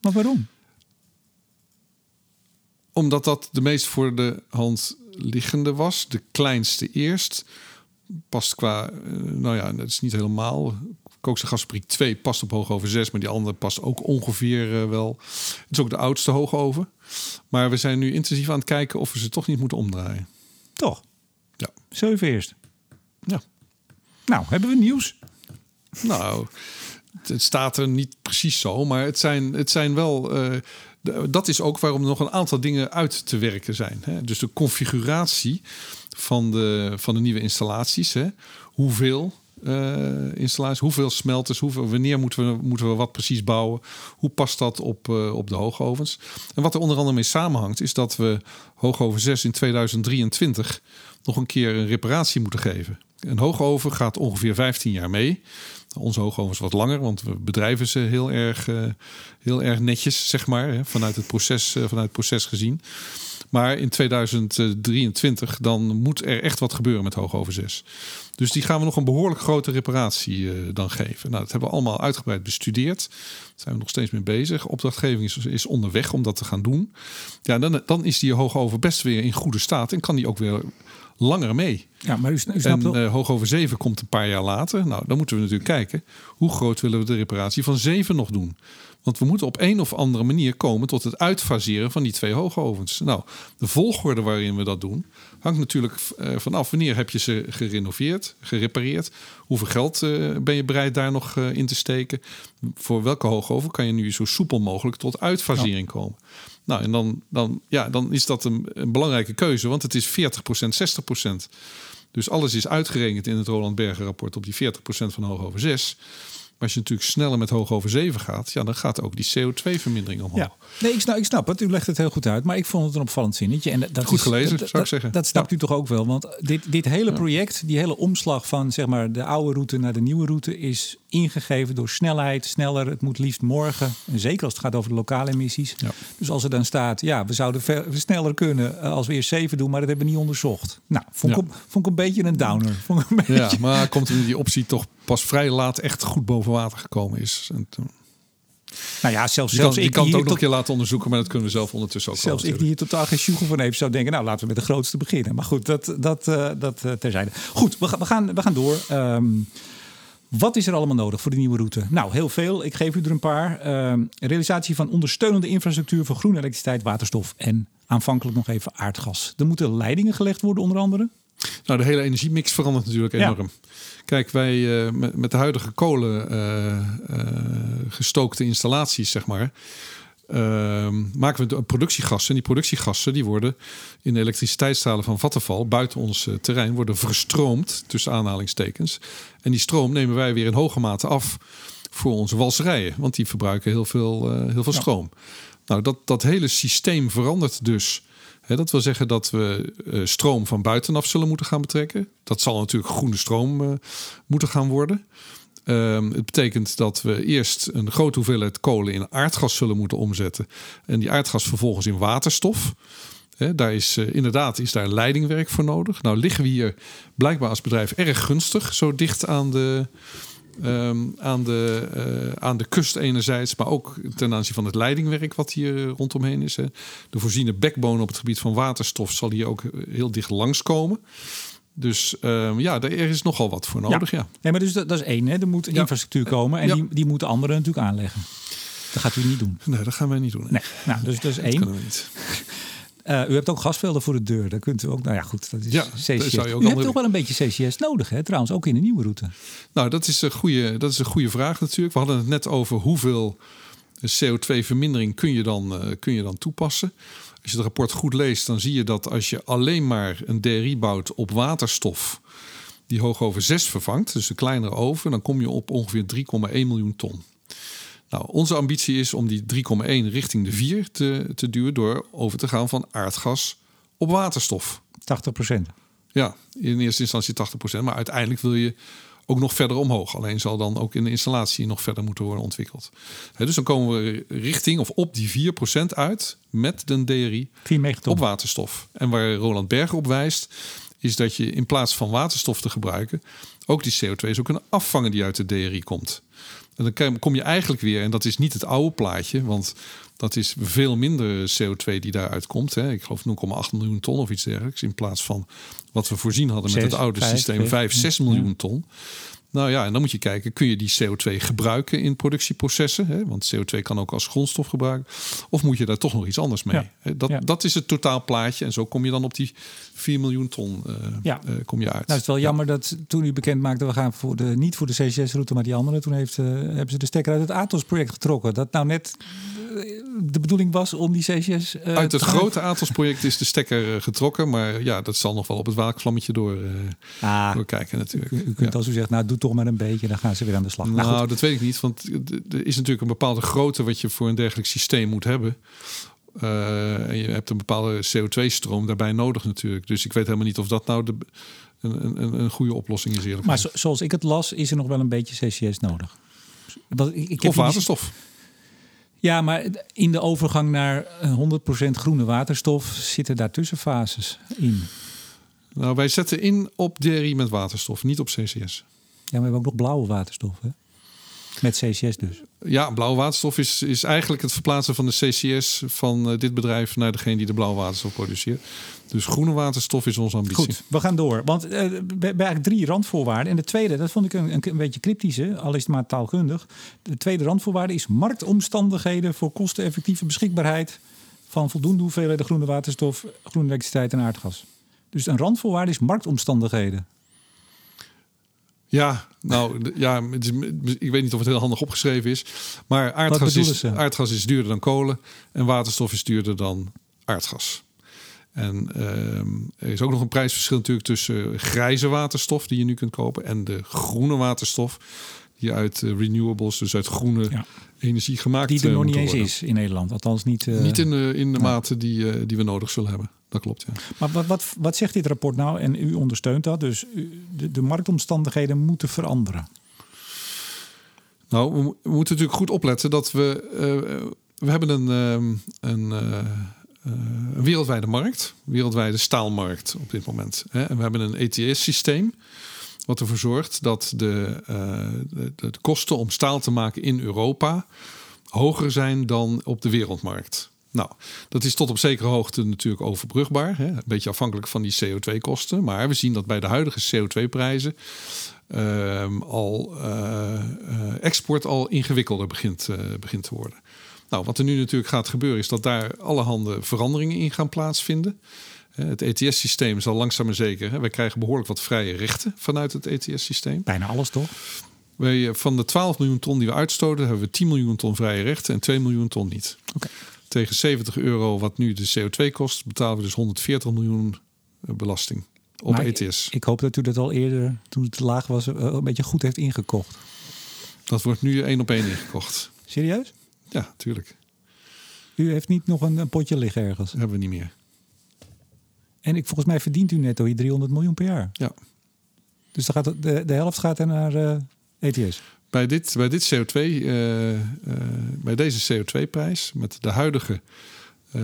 Maar waarom? Omdat dat de meest voor de hand liggende was. De kleinste eerst. Past qua, uh, nou ja, dat is niet helemaal. Kookse gasfabriek 2 past op hoog over 6, maar die andere past ook ongeveer wel. Het is ook de oudste hoogoven. Maar we zijn nu intensief aan het kijken of we ze toch niet moeten omdraaien. Toch? Zeven eerst. Nou, hebben we nieuws? Nou, het staat er niet precies zo, maar het zijn, het zijn wel. Uh, dat is ook waarom er nog een aantal dingen uit te werken zijn. Hè? Dus de configuratie van de, van de nieuwe installaties. Hè? Hoeveel installaties, hoeveel smelters, hoeveel, wanneer moeten we, moeten we wat precies bouwen? Hoe past dat op, uh, op de hoogovens? En wat er onder andere mee samenhangt, is dat we hoogoven 6 in 2023 nog een keer een reparatie moeten geven. Een hoogoven gaat ongeveer 15 jaar mee. Onze hoogoven is wat langer, want we bedrijven ze heel erg, uh, heel erg netjes, zeg maar, vanuit, het proces, vanuit het proces gezien. Maar in 2023 dan moet er echt wat gebeuren met hoogoven 6. Dus die gaan we nog een behoorlijk grote reparatie uh, dan geven. Nou, dat hebben we allemaal uitgebreid bestudeerd. Daar zijn we nog steeds mee bezig. Opdrachtgeving is, is onderweg om dat te gaan doen. Ja, dan, dan is die hoogoven best weer in goede staat en kan die ook weer langer mee. Ja, maar u, u snapt en uh, hoog over 7 komt een paar jaar later. Nou, dan moeten we natuurlijk kijken hoe groot willen we de reparatie van 7 nog doen. Want we moeten op een of andere manier komen tot het uitfaseren van die twee hoogovens. Nou, de volgorde waarin we dat doen hangt natuurlijk uh, vanaf wanneer heb je ze gerenoveerd, gerepareerd. Hoeveel geld uh, ben je bereid daar nog uh, in te steken? Voor welke hoogoven kan je nu zo soepel mogelijk tot uitfasering komen? Nou, en dan, dan, ja, dan is dat een, een belangrijke keuze, want het is 40%, 60%. Dus alles is uitgerekend in het Roland Berger rapport op die 40% van hoogover 6. Maar als je natuurlijk sneller met hoog over 7 gaat, ja, dan gaat ook die CO2-vermindering omhoog. Ja. Nee, ik snap, ik snap het. U legt het heel goed uit. Maar ik vond het een opvallend zinnetje. En dat goed is, gelezen, dat, zou ik zeggen. Dat snapt ja. u toch ook wel? Want dit, dit hele project, die hele omslag van zeg maar, de oude route naar de nieuwe route, is ingegeven door snelheid, sneller. Het moet liefst morgen. En zeker als het gaat over de lokale emissies. Ja. Dus als er dan staat, ja, we zouden ver, sneller kunnen als we eerst 7 doen, maar dat hebben we niet onderzocht. Nou, vond, ja. ik, vond ik een beetje een downer. Vond ik een beetje... Ja, maar komt er die optie toch pas vrij laat echt goed boven water gekomen is. En toen... Nou ja, zelfs, je zelfs kan, ik kan het ook tot, nog een keer laten onderzoeken, maar dat kunnen we zelf ondertussen ook Zelfs ik die hier totaal geen sjoegel van heeft, zou denken, nou laten we met de grootste beginnen. Maar goed, dat, dat, uh, dat uh, terzijde. Goed, we, we, gaan, we gaan door. Um, wat is er allemaal nodig voor de nieuwe route? Nou, heel veel. Ik geef u er een paar. Uh, realisatie van ondersteunende infrastructuur voor groene elektriciteit, waterstof en aanvankelijk nog even aardgas. Er moeten leidingen gelegd worden, onder andere. Nou, de hele energiemix verandert natuurlijk enorm. Ja. Kijk, wij uh, met, met, de huidige kolen uh, uh, gestookte installaties, zeg maar, ehm, maken we productiegassen. En die productiegassen die worden in de elektriciteitsstralen van Vattenval buiten ons terrein worden verstroomd tussen aanhalingstekens. En die stroom nemen wij weer in hoge mate af voor onze walserijen, want die verbruiken heel veel, heel veel stroom. Nou, dat, dat hele systeem verandert dus dat wil zeggen dat we uh, stroom van buitenaf zullen moeten gaan betrekken. Dat zal natuurlijk groene stroom uh, moeten gaan worden. Um, het betekent dat we eerst een grote hoeveelheid kolen in aardgas zullen moeten omzetten. En die aardgas vervolgens in waterstof. Daar is uh, inderdaad is daar leidingwerk voor nodig. Nou liggen we hier blijkbaar als bedrijf erg gunstig, zo dicht aan de, Um, aan, de, uh, aan de kust enerzijds, maar ook ten aanzien van het leidingwerk wat hier rondomheen is. De voorziene backbone op het gebied van waterstof zal hier ook heel dicht langskomen. Dus um, ja, er is nogal wat voor nodig. Ja. ja. Nee, maar dus dat, dat is één. Hè. Er moet infrastructuur komen en die, die moeten anderen natuurlijk aanleggen. Dat gaat u niet doen. Nee, dat gaan wij niet doen. Nee. nee. Nou, dus dat is één. Dat kunnen we niet. Uh, *laughs* u hebt ook gasvelden voor de deur. Daar kunt u ook. Nou ja, goed. Dat is ja, CCS. Zou je ook u hebt toch wel een beetje CCS nodig, hè? Trouwens, ook in de nieuwe route. Nou, dat is een goede, dat is een goede vraag natuurlijk. We hadden het net over hoeveel CO2-vermindering kun je dan, uh, kun je dan toepassen. Als je het rapport goed leest, dan zie je dat als je alleen maar een DRI bouwt op waterstof, die hoog over 6 vervangt, dus een kleinere oven, dan kom je op ongeveer 3,1 miljoen ton. Nou, onze ambitie is om die 3,1 richting de 4 te, te duwen door over te gaan van aardgas op waterstof. 80 procent. Ja, in eerste instantie 80 procent. Maar uiteindelijk wil je ook nog verder omhoog. Alleen zal dan ook in de installatie nog verder moeten worden ontwikkeld. dus dan komen we richting of op die 4% uit met de DRI op waterstof. En waar Roland Berger op wijst, is dat je in plaats van waterstof te gebruiken, ook die CO2 zou kunnen afvangen die uit de DRI komt. En dan kom je eigenlijk weer, en dat is niet het oude plaatje, want dat is veel minder CO2 die daaruit komt. Hè. Ik geloof 0,8 miljoen ton of iets dergelijks. In plaats van wat we voorzien hadden met het oude systeem, 5, 6 miljoen ton. Nou ja, en dan moet je kijken, kun je die CO2 gebruiken in productieprocessen? Hè? Want CO2 kan ook als grondstof gebruiken. Of moet je daar toch nog iets anders mee? Dat, dat is het totaalplaatje. En zo kom je dan op die 4 miljoen ton uh, ja. uh, kom je uit. Nou, het is wel jammer dat toen u bekend maakte... we gaan voor de, niet voor de CCS-route, maar die andere... toen heeft, uh, hebben ze de stekker uit het Atos-project getrokken. Dat nou net de bedoeling was om die CCS... Uit het grote Atos-project is de stekker getrokken. Maar ja, dat zal nog wel op het waakvlammetje door, ah, doorkijken natuurlijk. U, u kunt als u zegt, nou doe toch maar een beetje. Dan gaan ze weer aan de slag. Nou, nou dat weet ik niet. Want er is natuurlijk een bepaalde grootte wat je voor een dergelijk systeem moet hebben. Uh, en je hebt een bepaalde CO2-stroom daarbij nodig natuurlijk. Dus ik weet helemaal niet of dat nou de, een, een, een goede oplossing is. Maar zo, zoals ik het las, is er nog wel een beetje CCS nodig. Wat, ik heb of waterstof. Ja, maar in de overgang naar 100% groene waterstof zitten daar tussenfases in. Nou, wij zetten in op DRI met waterstof, niet op CCS. Ja, maar we hebben ook nog blauwe waterstof. Hè? Met CCS dus? Ja, blauwe waterstof is, is eigenlijk het verplaatsen van de CCS van uh, dit bedrijf naar degene die de blauwe waterstof produceert. Dus groene waterstof is onze ambitie. Goed, we gaan door. Want uh, we hebben eigenlijk drie randvoorwaarden. En de tweede, dat vond ik een, een, beetje cryptische, al is het maar taalkundig. De tweede randvoorwaarde is marktomstandigheden voor kosteneffectieve beschikbaarheid van voldoende hoeveelheden groene waterstof, groene elektriciteit en aardgas. Dus een randvoorwaarde is marktomstandigheden. Ja, nou ja, ik weet niet of het heel handig opgeschreven is. Maar aardgas is, aardgas is duurder dan kolen en waterstof is duurder dan aardgas. En ehm, er is ook nog een prijsverschil natuurlijk tussen grijze waterstof die je nu kunt kopen en de groene waterstof die uit uh, renewables, dus uit groene energie gemaakt Die er nog eh, niet eens is in Nederland, althans niet. Uh, niet in de, in de mate die, die we nodig zullen hebben dat klopt. Ja. Maar wat, wat, wat zegt dit rapport nou? En u ondersteunt dat. Dus de, de marktomstandigheden moeten veranderen. Nou, we, moeten natuurlijk goed opletten dat we. Uh, we hebben een, uh, een, uh, een, wereldwijde markt, wereldwijde staalmarkt op dit moment. Hè? En we hebben een ETS-systeem. Wat ervoor zorgt dat de, de, de kosten om staal te maken in Europa hoger zijn dan op de wereldmarkt. Nou, dat is tot op zekere hoogte natuurlijk overbrugbaar. Hè? Een beetje afhankelijk van die CO2-kosten. Maar we zien dat bij de huidige CO2-prijzen ehm, al uh, export al ingewikkelder begint, begint te worden. Nou, wat er nu natuurlijk gaat gebeuren, is dat daar allerhande veranderingen in gaan plaatsvinden. Het ETS-systeem zal langzaam maar zeker. Hè, wij krijgen behoorlijk wat vrije rechten vanuit het ETS-systeem. Bijna alles toch? Wij, van de 12 miljoen ton die we uitstoten, hebben we 10 miljoen ton vrije rechten en 2 miljoen ton niet. Tegen 70 euro, wat nu de CO2 kost, betalen we dus 140 miljoen eh, belasting op Maar ETS. Ik hoop dat u dat al eerder, toen het laag was, eh, een beetje goed heeft ingekocht. Dat wordt nu één op één ingekocht. Serieus? Ja, tuurlijk. U heeft niet nog een, een potje liggen ergens. Dat hebben we niet meer. En ik, volgens mij verdient u netto hier 300 miljoen per jaar. Ja. Dus dan gaat het- de, de helft gaat er naar eh, ETS. Bij, dit, bij, dit CO2, eh, eh, bij deze CO2-prijs, met de huidige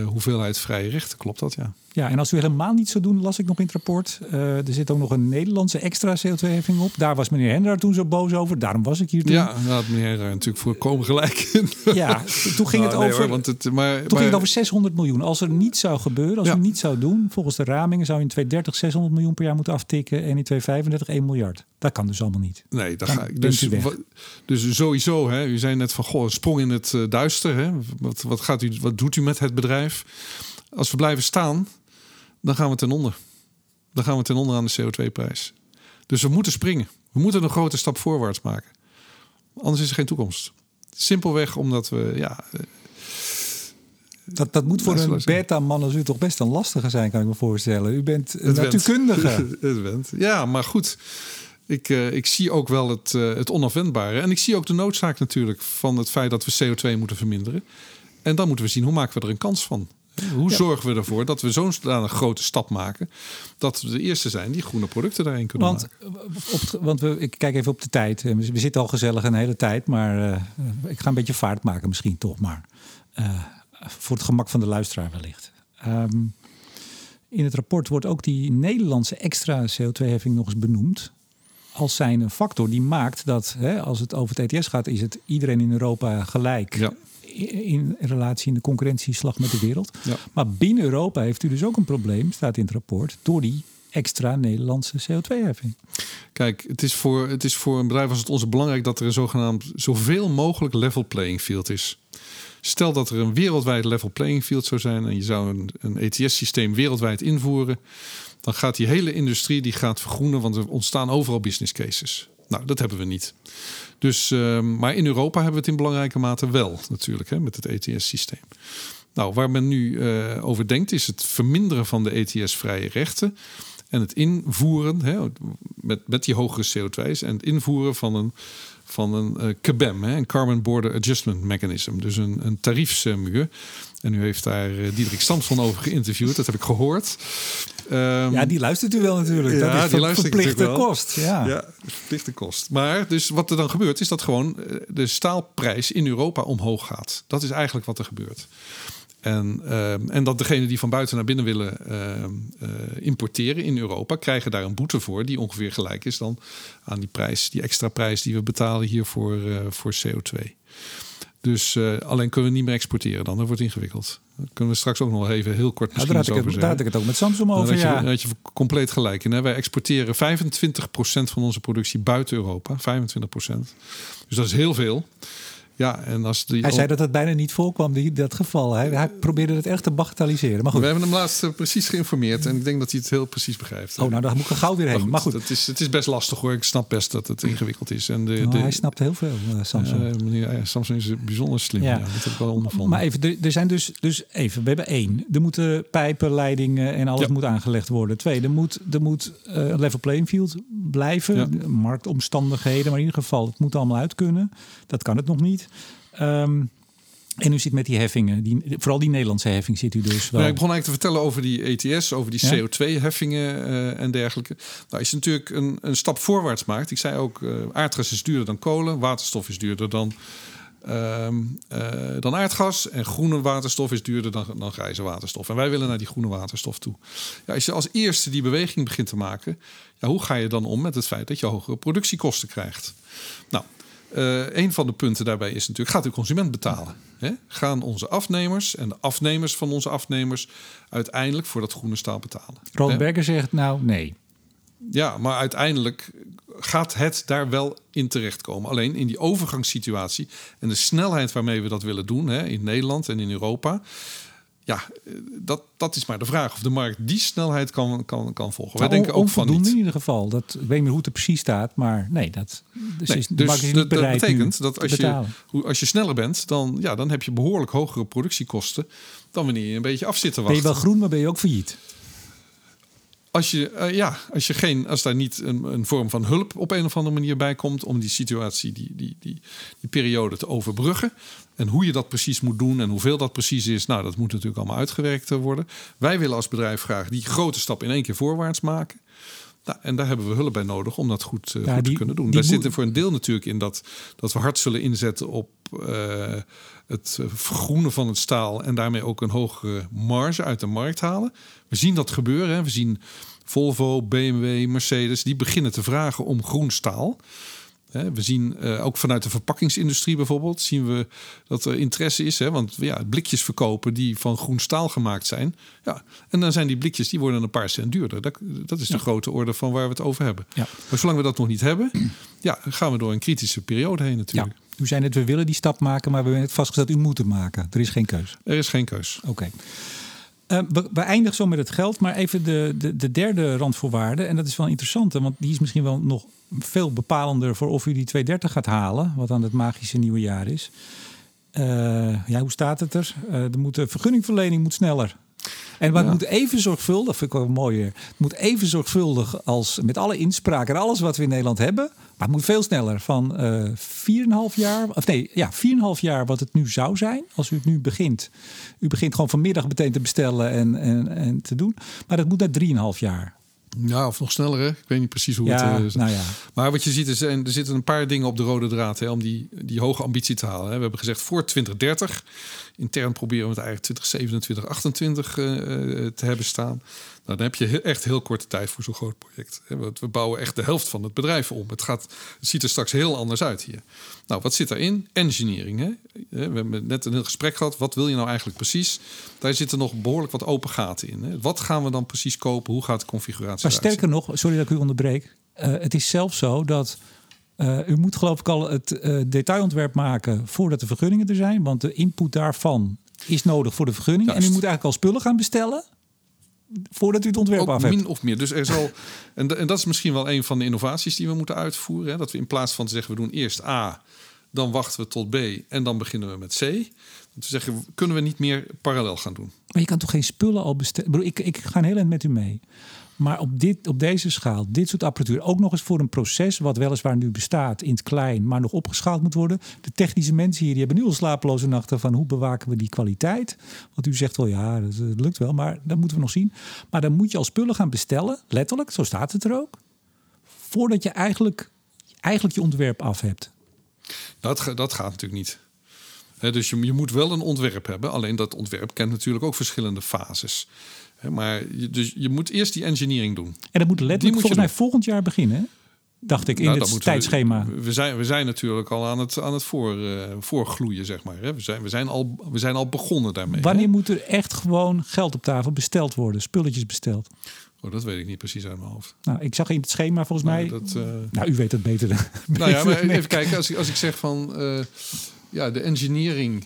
hoeveelheid vrije rechten, klopt dat ja. Ja, en als u helemaal niet zou doen, las ik nog in het rapport. eh, er zit ook nog een Nederlandse extra CO2-heffing op. Daar was meneer Hendra toen zo boos over. Daarom was ik hier toen. Ja, had meneer daar natuurlijk voor komen gelijk in. *laughs* Ja, toen ging het Nou, nee, over. hoor, want het, maar, Toen maar- ging het over 600 miljoen. Als er niets zou gebeuren, als Ja. u niet zou doen, volgens de ramingen zou je in 2030 600 miljoen per jaar moeten aftikken en in 2035 1 miljard. Dat kan dus allemaal niet. Nee, Dan ga ik. Dus, u dus sowieso, hè, u zei net van goh, sprong in het eh, duister. Hè. Wat, wat, gaat u, wat doet u met het bedrijf? Als we blijven staan, dan gaan we ten onder. Dan gaan we ten onder aan de CO2-prijs. Dus we moeten springen. We moeten een grote stap voorwaarts maken. Anders is er geen toekomst. Simpelweg omdat we, ja, eh, Dat, dat moet voor een beta-man als u toch best een lastige zijn, kan ik me voorstellen. U bent een Het went. natuurkundige. *laughs* Ja, maar goed. Ik, eh, ik zie ook wel het, eh, het onafwendbare. En ik zie ook de noodzaak natuurlijk van het feit dat we CO2 moeten verminderen. En dan moeten we zien hoe maken we er een kans van. Hoe Ja. zorgen we ervoor dat we zo'n grote stap maken... dat we de eerste zijn die groene producten daarin kunnen Want, maken. op, het- want we, ik kijk even op de tijd. Eh, We zitten al gezellig een hele tijd, maar eh, ik ga een beetje vaart maken misschien toch maar. Eh, voor het gemak van de luisteraar wellicht. Ehm, in het rapport wordt ook die Nederlandse extra CO2-heffing nog eens benoemd. Als zijn een factor die maakt dat hè, als het over het ETS gaat, is het iedereen in Europa gelijk. Ja. In, relatie in de concurrentieslag met de wereld. Ja. Maar binnen Europa heeft u dus ook een probleem, staat in het rapport, door die extra Nederlandse CO2-heffing. Kijk, het is, voor, het is voor een bedrijf als het onze belangrijk... dat er een zogenaamd zoveel mogelijk level playing field is. Stel dat er een wereldwijd level playing field zou zijn... en je zou een, een ETS-systeem wereldwijd invoeren... dan gaat die hele industrie die gaat vergroenen... want er ontstaan overal business cases. Nou, dat hebben we niet. Dus, ehm, maar in Europa hebben we het in belangrijke mate wel natuurlijk... Hè, met het ETS-systeem. Nou, waar men nu eh, over denkt is het verminderen van de ETS-vrije rechten... En het invoeren hè, met, met die hogere CO2's en het invoeren van een, van een eh, CBAM, hè, een Carbon Border Adjustment Mechanism, dus een, een tariefsmuur. En u heeft daar eh, Diederik Samson over geïnterviewd, dat heb ik gehoord. Ehm, Ja, die luistert u wel natuurlijk. Ja, dat is die ver- luister ik verplichte kost. Ja. ja, verplichte kost. Maar dus wat er dan gebeurt, is dat gewoon eh, de staalprijs in Europa omhoog gaat. Dat is eigenlijk wat er gebeurt. En, ehm, en dat degenen die van buiten naar binnen willen ehm, eh, importeren in Europa, krijgen daar een boete voor, die ongeveer gelijk is dan aan die prijs, die extra prijs die we betalen hier voor, voor CO2. Dus eh, alleen kunnen we niet meer exporteren dan. Dat wordt ingewikkeld. Daar kunnen we straks ook nog even heel kort Ja, daar, had ik over het, daar had ik het ook met Samsung over. Ja. je, daar had je compleet gelijk in. Hè? Wij exporteren 25% van onze productie buiten Europa. 25%. Dus dat is heel veel. Ja, en als die. Hij zei dat het bijna niet voorkwam, die, dat geval. Hij, hij probeerde het echt te bagatelliseren. Maar goed, We hebben hem laatst eh, precies geïnformeerd. En ik denk dat hij het heel precies begrijpt. oh, nou, daar moet ik er gauw weer heen. Maar goed, Het, is, het is best lastig hoor. Ik snap best dat het ingewikkeld is. En de, Nou, de, hij snapt heel veel, eh, Samsung. eh, meneer Samsung is bijzonder slim. Ja. Ja. dat heb ik wel ondervonden. Maar even, er, er zijn dus, dus even, we hebben één. Er moeten pijpen, leidingen en alles Ja. moet aangelegd worden. Twee, er moet, er moet een level playing field blijven. Ja. Marktomstandigheden, maar in ieder geval, het moet allemaal uit kunnen. Dat kan het nog niet. Ehm, en u zit met die heffingen, die, vooral die Nederlandse heffing zit u dus wel. Nou, ik begon eigenlijk te vertellen over die ETS, over die Ja. CO2-heffingen eh, en dergelijke. Nou, als je natuurlijk een, een stap voorwaarts maakt. Ik zei ook, eh, aardgas is duurder dan kolen, waterstof is duurder dan, ehm, eh, dan aardgas. En groene waterstof is duurder dan, dan grijze waterstof. En wij willen naar die groene waterstof toe. Ja, als je als eerste die beweging begint te maken, ja, hoe ga je dan om met het feit dat je hogere productiekosten krijgt? Nou, eh, een van de punten daarbij is natuurlijk, gaat de consument betalen? Hè? Gaan onze afnemers en de afnemers van onze afnemers uiteindelijk voor dat groene staal betalen? Hè? Berger zegt nou nee. Ja, maar uiteindelijk gaat het daar wel in terechtkomen. Alleen in die overgangssituatie en de snelheid waarmee we dat willen doen hè, in Nederland en in Europa. Ja, eh, dat, dat is maar de vraag of de markt die snelheid kan, kan, kan volgen. Wij nou, denken ook van niet. in ieder geval. Dat, ik weet niet hoe het er precies staat, maar nee, dat, dus, nee, is, dus is dat, dat betekent dat als je, als je sneller bent, dan, ja, dan heb je behoorlijk hogere productiekosten dan wanneer je een beetje af zit te wachten. Ben je wel groen, maar ben je ook failliet? Als, je, uh, ja, als, je geen, als daar niet een, een, vorm van hulp op een of andere manier bij komt om die situatie, die, die, die, die periode te overbruggen. En hoe je dat precies moet doen en hoeveel dat precies is, nou, dat moet natuurlijk allemaal uitgewerkt eh, worden. Wij willen als bedrijf graag die grote stap in één keer voorwaarts maken. Nou, en daar hebben we hulp bij nodig om dat goed, uh, goed te kunnen doen. Daar zit er voor een deel natuurlijk in dat, dat we hard zullen inzetten op uh, het vergroenen van het staal en daarmee ook een hogere marge uit de markt halen. We zien dat gebeuren. Hè. We zien Volvo, BMW, Mercedes, die beginnen te vragen om groen staal. We zien uh, ook vanuit de verpakkingsindustrie bijvoorbeeld, zien we dat er interesse is. Want ja, blikjes verkopen die van groen staal gemaakt zijn. Ja, en dan zijn die blikjes, die worden een paar cent duurder. Dat, dat is de grote orde van waar we het over hebben. Ja. Maar zolang we dat nog niet hebben, *clears throat* ja, gaan we door een kritische periode heen natuurlijk. Ja. U zei net, we willen die stap maken, maar we hebben het vastgesteld, u moet het maken. Er is geen keus. Er is geen keus. Oké. Uh, we, eindigen zo met het geld, maar even de, de, de derde randvoorwaarde. En dat is wel interessant, want die is misschien wel nog veel bepalender voor of u die 230 gaat halen, wat dan het magische nieuwe jaar is. Uh, ja, hoe staat het er? De, moet, de vergunningverlening moet sneller. En maar het moet even zorgvuldig, dat vind ik wel mooier. Het moet even zorgvuldig als met alle inspraak en alles wat we in Nederland hebben. Maar het moet veel sneller. Van uh, eh, 4,5 jaar, of nee, ja, 4,5 jaar wat het nu zou zijn. Als u het nu begint. U begint gewoon vanmiddag meteen te bestellen en, en, en te doen. Maar dat moet naar 3,5 jaar. Ja, of nog sneller. Hè? Ik weet niet precies hoe ja, het is. Nou ja. Maar wat je ziet is, er zitten een paar dingen op de rode draad hè, om die, die hoge ambitie te halen. Hè. We hebben gezegd voor 2030. Intern proberen we het eigenlijk 2027, 2028 uh, te hebben staan. Nou, dan heb je echt heel korte tijd voor zo'n groot project. We bouwen echt de helft van het bedrijf om. Het, gaat, het ziet er straks heel anders uit hier. Nou, wat zit daarin? Engineering. Hè? We hebben net een heel gesprek gehad. Wat wil je nou eigenlijk precies? Daar zitten nog behoorlijk wat open gaten in. Hè? Wat gaan we dan precies kopen? Hoe gaat de configuratie Maar sterker nog, sorry dat ik u onderbreek. Uh, het is zelfs zo dat uh, u moet geloof ik al het uh, detailontwerp maken voordat de vergunningen er zijn. Want de input daarvan is nodig voor de vergunning. En u moet eigenlijk al spullen gaan bestellen voordat u het ontwerp af hebt. Min of meer. Dus er zal, en, en dat is misschien wel een van de innovaties die we moeten uitvoeren. Hè? Dat we in plaats van te zeggen we doen eerst A, dan wachten we tot B en dan beginnen we met C. Dat we zeggen, kunnen we niet meer parallel gaan doen. Maar je kan toch geen spullen al bestellen? Ik, ik ga een heel eind met u mee. Maar op, dit, op deze schaal, dit soort apparatuur, ook nog eens voor een proces wat weliswaar nu bestaat in het klein, maar nog opgeschaald moet worden. De technische mensen hier die hebben nu al slapeloze nachten van hoe bewaken we die kwaliteit. Want u zegt wel ja, dat, lukt wel, maar dat moeten we nog zien. Maar dan moet je al spullen gaan bestellen, letterlijk, zo staat het er ook, voordat je eigenlijk, eigenlijk je ontwerp af hebt. Dat, dat gaat natuurlijk niet. dus je, je moet wel een ontwerp hebben. Alleen dat ontwerp kent natuurlijk ook verschillende fases. Maar je, dus je moet eerst die engineering doen. En dat moet letterlijk volgens mij volgend jaar beginnen. Dacht ik in nou, het tijdschema. We, we, zijn, we zijn natuurlijk al aan het, aan het voor, uh, voorgloeien, zeg maar. We zijn, we, zijn al, we zijn al begonnen daarmee. Wanneer moet er echt gewoon geld op tafel besteld worden? Spulletjes besteld? Oh, dat weet ik niet precies uit mijn hoofd. Nou, ik zag in het schema volgens nou, mij. Dat, uh... Nou, u weet het beter. Dan, nou ja, maar *laughs* even kijken. Als ik, als ik zeg van. Uh, ja, de engineering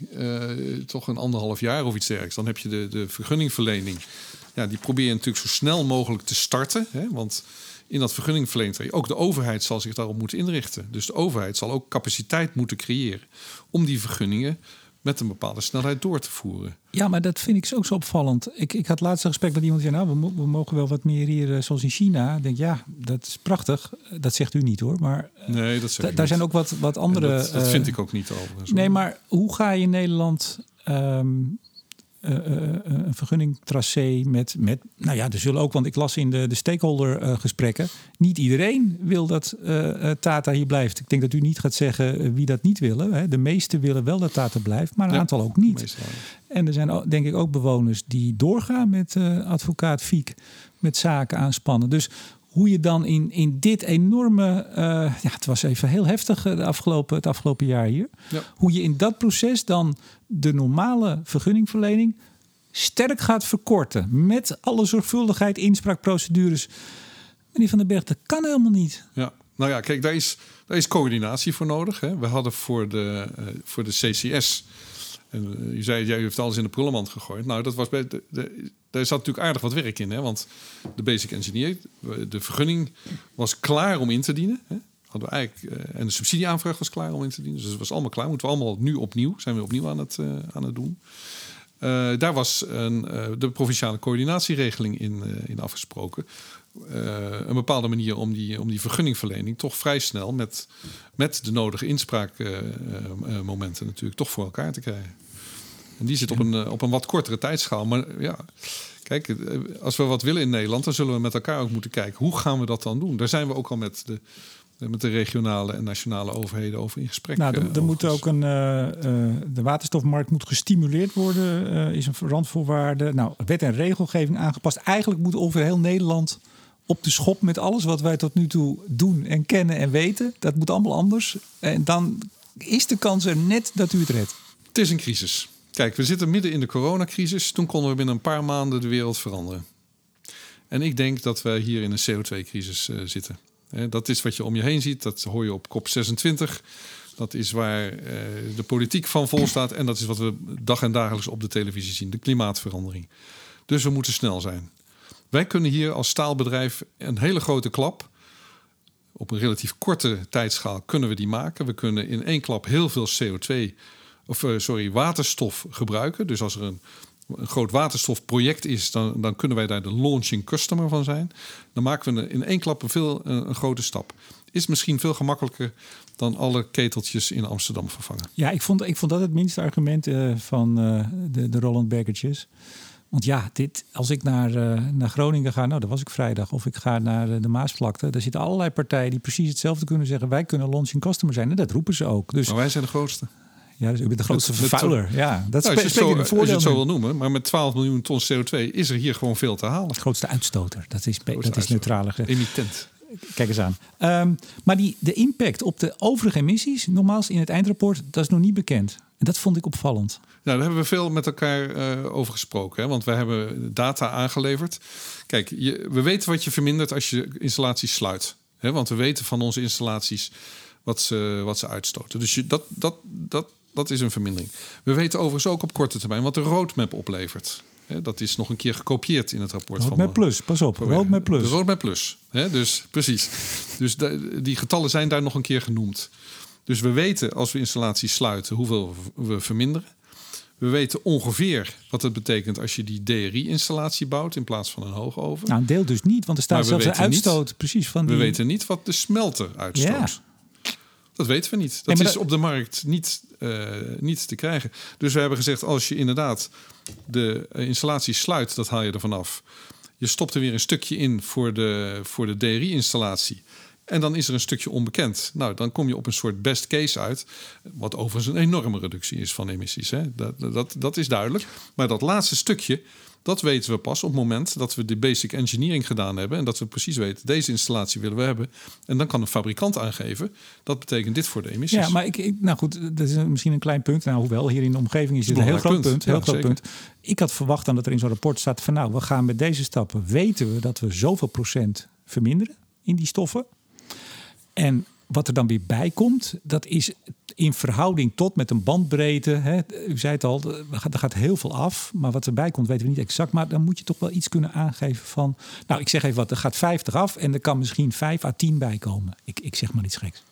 toch een anderhalf jaar of iets dergelijks. Dan heb je de, de vergunningverlening ja, die probeer je natuurlijk zo snel mogelijk te starten. Hè, want in dat vergunningverlening, ook de overheid zal zich daarop moeten inrichten. Dus de overheid zal ook capaciteit moeten creëren om die vergunningen met een bepaalde snelheid door te voeren. Ja, maar dat vind ik ook zo opvallend. Ik, ik had laatst een gesprek met iemand die zei, nou, we, we mogen wel wat meer hier, eh, zoals in China. Ik denk, ja, dat is prachtig. Dat zegt u niet hoor, maar eh, nee, dat zeg daar zijn ook wat, wat andere... dat, dat vind ik ook niet over. Nee, maar hoe ga je in Nederland... Ehm, een vergunningtracé met, met, nou ja, er zullen ook, want ik las in de, de stakeholder gesprekken, niet iedereen wil dat Tata hier blijft. Ik denk dat u niet gaat zeggen wie dat niet willen. Hè. De meesten willen wel dat Tata blijft, maar een aantal ook niet. En er zijn denk ik ook bewoners die doorgaan met advocaat Fiek met zaken aanspannen. Dus hoe je dan in, in dit enorme. ja, het was even heel heftig de afgelopen, het afgelopen jaar hier. Ja. Hoe je in dat proces dan de normale vergunningverlening sterk gaat verkorten. Met alle zorgvuldigheid, inspraakprocedures. Meneer Van den Berg, dat kan helemaal niet. Ja, nou ja, kijk, daar is, daar is coördinatie voor nodig. Hè. We hadden voor de, uh, voor de CCS En uh, je zei, jij heeft alles in de prullenmand gegooid. Nou, dat was bij de, daar zat natuurlijk aardig wat werk in. Hè? Want de basic engineer, de vergunning was klaar om in te dienen. Hè? Hadden eigenlijk, uh, en de subsidieaanvraag was klaar om in te dienen. Dus het was allemaal klaar. Moeten we allemaal nu opnieuw, zijn we opnieuw aan het, uh, aan het doen. Uh, daar was een, de provinciale coördinatieregeling in, in afgesproken. een bepaalde manier om die, om die vergunningverlening toch vrij snel met, met de nodige inspraakmomenten natuurlijk toch voor elkaar te krijgen. En die zit op een, op een wat kortere tijdschaal. Maar ja, kijk, als we wat willen in Nederland, dan zullen we met elkaar ook moeten kijken hoe gaan we dat dan doen. Daar zijn we ook al met de met de regionale en nationale overheden over in gesprek. Nou, er, er moet ook een. Uh, uh, de waterstofmarkt moet gestimuleerd worden, uh, is een randvoorwaarde. Nou, wet en regelgeving aangepast. Eigenlijk moet over heel Nederland op de schop met alles wat wij tot nu toe doen en kennen en weten. Dat moet allemaal anders. En dan is de kans er net dat u het redt. Het is een crisis. Kijk, we zitten midden in de coronacrisis. Toen konden we binnen een paar maanden de wereld veranderen. En ik denk dat we hier in een CO2-crisis zitten. Dat is wat je om je heen ziet. Dat hoor je op kop 26. Dat is waar eh, de politiek van vol staat. En dat is wat we dag en dagelijks op de televisie zien: de klimaatverandering. Dus we moeten snel zijn. Wij kunnen hier als staalbedrijf een hele grote klap. Op een relatief korte tijdschaal kunnen we die maken. We kunnen in één klap heel veel CO2 of sorry, waterstof gebruiken. Dus als er een een groot waterstofproject is, dan, dan kunnen wij daar de launching customer van zijn. Dan maken we in één klap een, veel, een, een grote stap. Is misschien veel gemakkelijker dan alle keteltjes in Amsterdam vervangen. Ja, ik vond, ik vond dat het minste argument uh, van uh, de, de Roland Bergertjes. Want ja, dit, als ik naar, uh, naar Groningen ga, nou, dat was ik vrijdag, of ik ga naar de Maasvlakte, daar zitten allerlei partijen die precies hetzelfde kunnen zeggen. Wij kunnen launching customer zijn. En dat roepen ze ook. Dus, maar wij zijn de grootste. Ja, dus u bent de grootste met, vervuiler. Met, ja, dat nou, spe, zo, een voordeel. Als je het zo wil noemen, maar met 12 miljoen ton CO2 is er hier gewoon veel te halen. Grootste uitstoter, dat is, dat is neutraler gezegd. Emittent. Kijk eens aan. Um, maar die, de impact op de overige emissies, nogmaals in het eindrapport, dat is nog niet bekend. En dat vond ik opvallend. Nou, daar hebben we veel met elkaar uh, over gesproken. Hè? Want wij hebben data aangeleverd. Kijk, je, we weten wat je vermindert als je installaties sluit. Hè? Want we weten van onze installaties wat ze, wat ze uitstoten. Dus je, dat, dat, dat, dat is een vermindering. We weten overigens ook op korte termijn wat de roadmap oplevert. dat is nog een keer gekopieerd in het rapport roadmap van. Plus, pas op. Roadmap Plus. De roadmap Plus. dus precies. Dus de, die getallen zijn daar nog een keer genoemd. Dus we weten als we installaties sluiten hoeveel we verminderen. We weten ongeveer wat het betekent als je die DRI-installatie bouwt in plaats van een hoogoven. Nou, een deel dus niet, want er staat zelfs een uitstoot niet, precies van die... We weten niet wat de smelter uitstoot. Ja. Dat weten we niet. Dat nee, is dat... op de markt niet, uh, niet te krijgen. Dus we hebben gezegd, als je inderdaad de installatie sluit, dat haal je ervan af. Je stopt er weer een stukje in voor de, voor de DRI-installatie. En dan is er een stukje onbekend. Nou, dan kom je op een soort best case uit. Wat overigens een enorme reductie is van emissies. Hè? Dat, dat, dat is duidelijk. Maar dat laatste stukje, dat weten we pas op het moment dat we de basic engineering gedaan hebben. En dat we precies weten, deze installatie willen we hebben. En dan kan een fabrikant aangeven, dat betekent dit voor de emissies. Ja, maar ik, ik nou goed, dat is misschien een klein punt. Nou, hoewel hier in de omgeving is het een heel groot punt. punt heel ja, groot punt. Ik had verwacht dan dat er in zo'n rapport staat van nou, we gaan met deze stappen, weten we dat we zoveel procent verminderen in die stoffen. En wat er dan weer bij komt, dat is in verhouding tot met een bandbreedte. Hè, u zei het al, er gaat heel veel af. Maar wat erbij komt, weten we niet exact. Maar dan moet je toch wel iets kunnen aangeven van. Nou, ik zeg even wat, er gaat 50 af en er kan misschien 5 à 10 bij komen. Ik, ik zeg maar iets geks.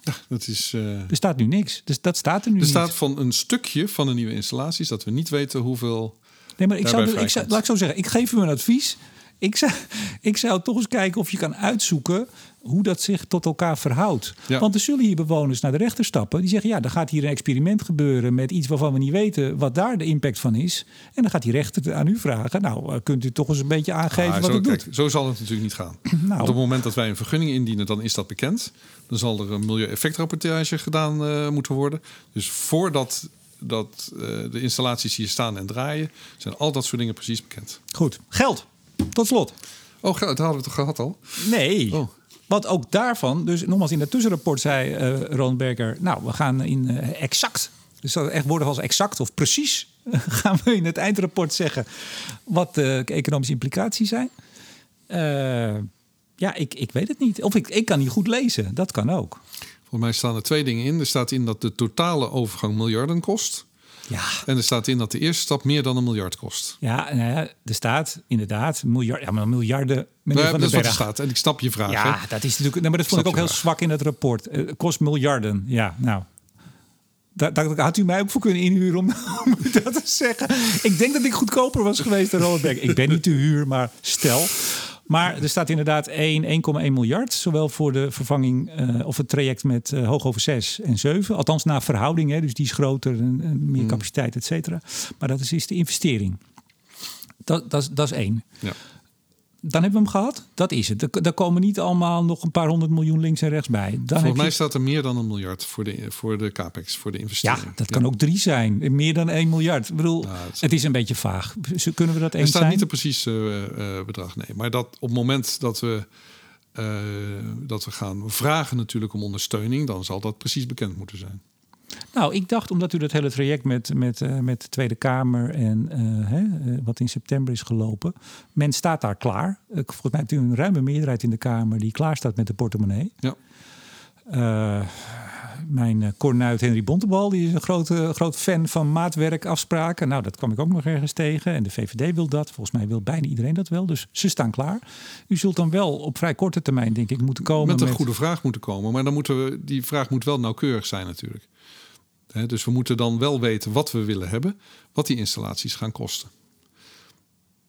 Ja, dat is, uh... Er staat nu niks. Dus dat staat er nu Er niet. staat van een stukje van de nieuwe installaties dat we niet weten hoeveel. Nee, maar ik zou, ik zou, laat ik zo zeggen, ik geef u een advies. Ik zou, ik zou toch eens kijken of je kan uitzoeken hoe dat zich tot elkaar verhoudt. Ja. Want er zullen hier bewoners naar de rechter stappen. Die zeggen, ja, dan gaat hier een experiment gebeuren met iets waarvan we niet weten wat daar de impact van is. En dan gaat die rechter aan u vragen, nou, eh, kunt u toch eens een beetje aangeven ah, wat zo, het kijk, doet? Zo zal het natuurlijk niet gaan. *clears throat* Nou. Op het moment dat wij een vergunning indienen, dan is dat bekend. Dan zal er een milieueffectrapportage gedaan uh, moeten worden. Dus voordat dat, uh, de installaties hier staan en draaien, zijn al dat soort dingen precies bekend. Goed, geld. Tot slot. Oh, dat hadden we toch gehad al? Nee. Oh. Want ook daarvan, dus nogmaals in het tussenrapport zei uh, Ron Berger... nou, we gaan in uh, exact, dus dat echt woorden als exact of precies... *laughs* gaan we in het eindrapport zeggen wat de economische implicaties zijn. Uh, ja, ik, ik weet het niet. Of ik, ik kan niet goed lezen, dat kan ook. Voor mij staan er twee dingen in. Er staat in dat de totale overgang miljarden kost. Ja. En er staat in dat de eerste stap meer dan een miljard kost. Ja, nou ja, er staat inderdaad miljard, ja, maar miljarden. Nou, van dat is er staat. En ik snap je vraag. Ja, hè? dat is natuurlijk. Nee, maar dat vond ik ook heel vraag. zwak in het rapport. Eh, kost miljarden. Ja, nou. Daar, daar had u mij ook voor kunnen inhuren om, *laughs* om dat te zeggen. Ik denk dat ik goedkoper was geweest dan Robert Beck. Ik ben niet te huur, maar stel. Maar er staat inderdaad 1, 1,1 miljard. Zowel voor de vervanging eh, of het traject met eh hoog over 6 en 7. Althans naar verhouding. Hè, dus die is groter en, en meer capaciteit, et cetera. Maar dat is, is de investering. Dat, dat, is- dat is één. Ja. Dan hebben we hem gehad. Dat is het. Er, daar komen niet allemaal nog een paar honderd miljoen links en rechts bij. Dan Volgens mij je, staat er meer dan een miljard voor de, voor de capex, voor de ja, investering. dat kan ook drie zijn. Meer dan 1 miljard. Ik bedoel, Nou, het is een beetje vaag. Kunnen we dat Er eens staat zijn? niet een precies eh, eh, bedrag, nee. Maar dat op het moment dat we, eh, dat we gaan vragen natuurlijk om ondersteuning... dan zal dat precies bekend moeten zijn. Nou, ik dacht omdat u dat hele traject met, met, eh, met de Tweede Kamer en eh, hè, eh, wat in september is gelopen, men staat daar klaar. Volgens mij hebt u een ruime meerderheid in de Kamer die klaar staat met de portemonnee. Ja. Mijn cornuit Henry Bontebal die is een grote, groot fan van maatwerkafspraken. Nou, dat kwam ik ook nog ergens tegen. En de VVD wil dat. Volgens mij wil bijna iedereen dat wel. Dus ze staan klaar. U zult dan wel op vrij korte termijn, denk ik, moeten komen met een goede vraag moeten komen. Maar dan moeten we, die vraag moet wel nauwkeurig zijn natuurlijk. Dus we moeten dan wel weten wat we willen hebben, wat die installaties gaan kosten.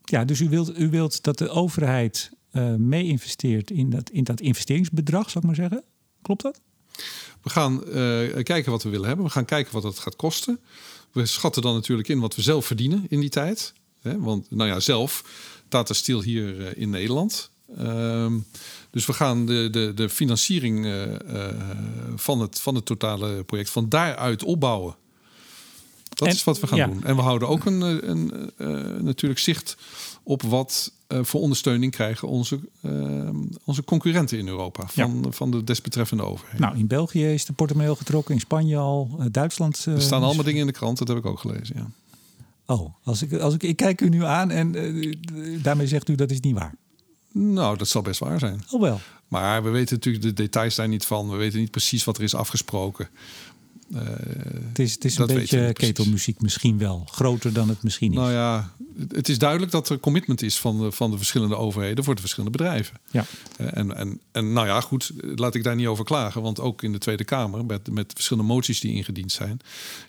Ja, dus u wilt, u wilt dat de overheid eh, mee investeert in dat, in dat investeringsbedrag, zal ik maar zeggen. Klopt dat? We gaan eh, kijken wat we willen hebben. We gaan kijken wat het gaat kosten. We schatten dan natuurlijk in wat we zelf verdienen in die tijd. Hè, want, nou ja, zelf, Tata Steel hier eh, in Nederland. Ehm, dus we gaan de, de, de financiering eh, eh, van, het, van het totale project van daaruit opbouwen. Dat En- is wat we gaan ja. doen. En we houden ook een, eh, een, natuurlijk zicht op wat voor ondersteuning krijgen onze, onze concurrenten in Europa van, van de desbetreffende overheid. Nou, in België is de portemonnee al getrokken, in Spanje al, Duitsland. Er staan allemaal dingen in de krant, dat heb ik ook gelezen. Ja. Oh, als ik, als ik, ik kijk u nu aan en daarmee zegt u dat is niet waar. Nou, dat zal best waar zijn. Oh wel. Maar we weten natuurlijk de details daar niet van. We weten niet precies wat er is afgesproken. Eh, Het is, het is een beetje ketelmuziek misschien wel. Groter dan het misschien is. nou ja, het is duidelijk dat er commitment is van de, van de verschillende overheden voor de verschillende bedrijven. ja. Eh, En, en, en nou ja, goed, laat ik daar niet over klagen. Want ook in de Tweede Kamer, met, met verschillende moties die ingediend zijn,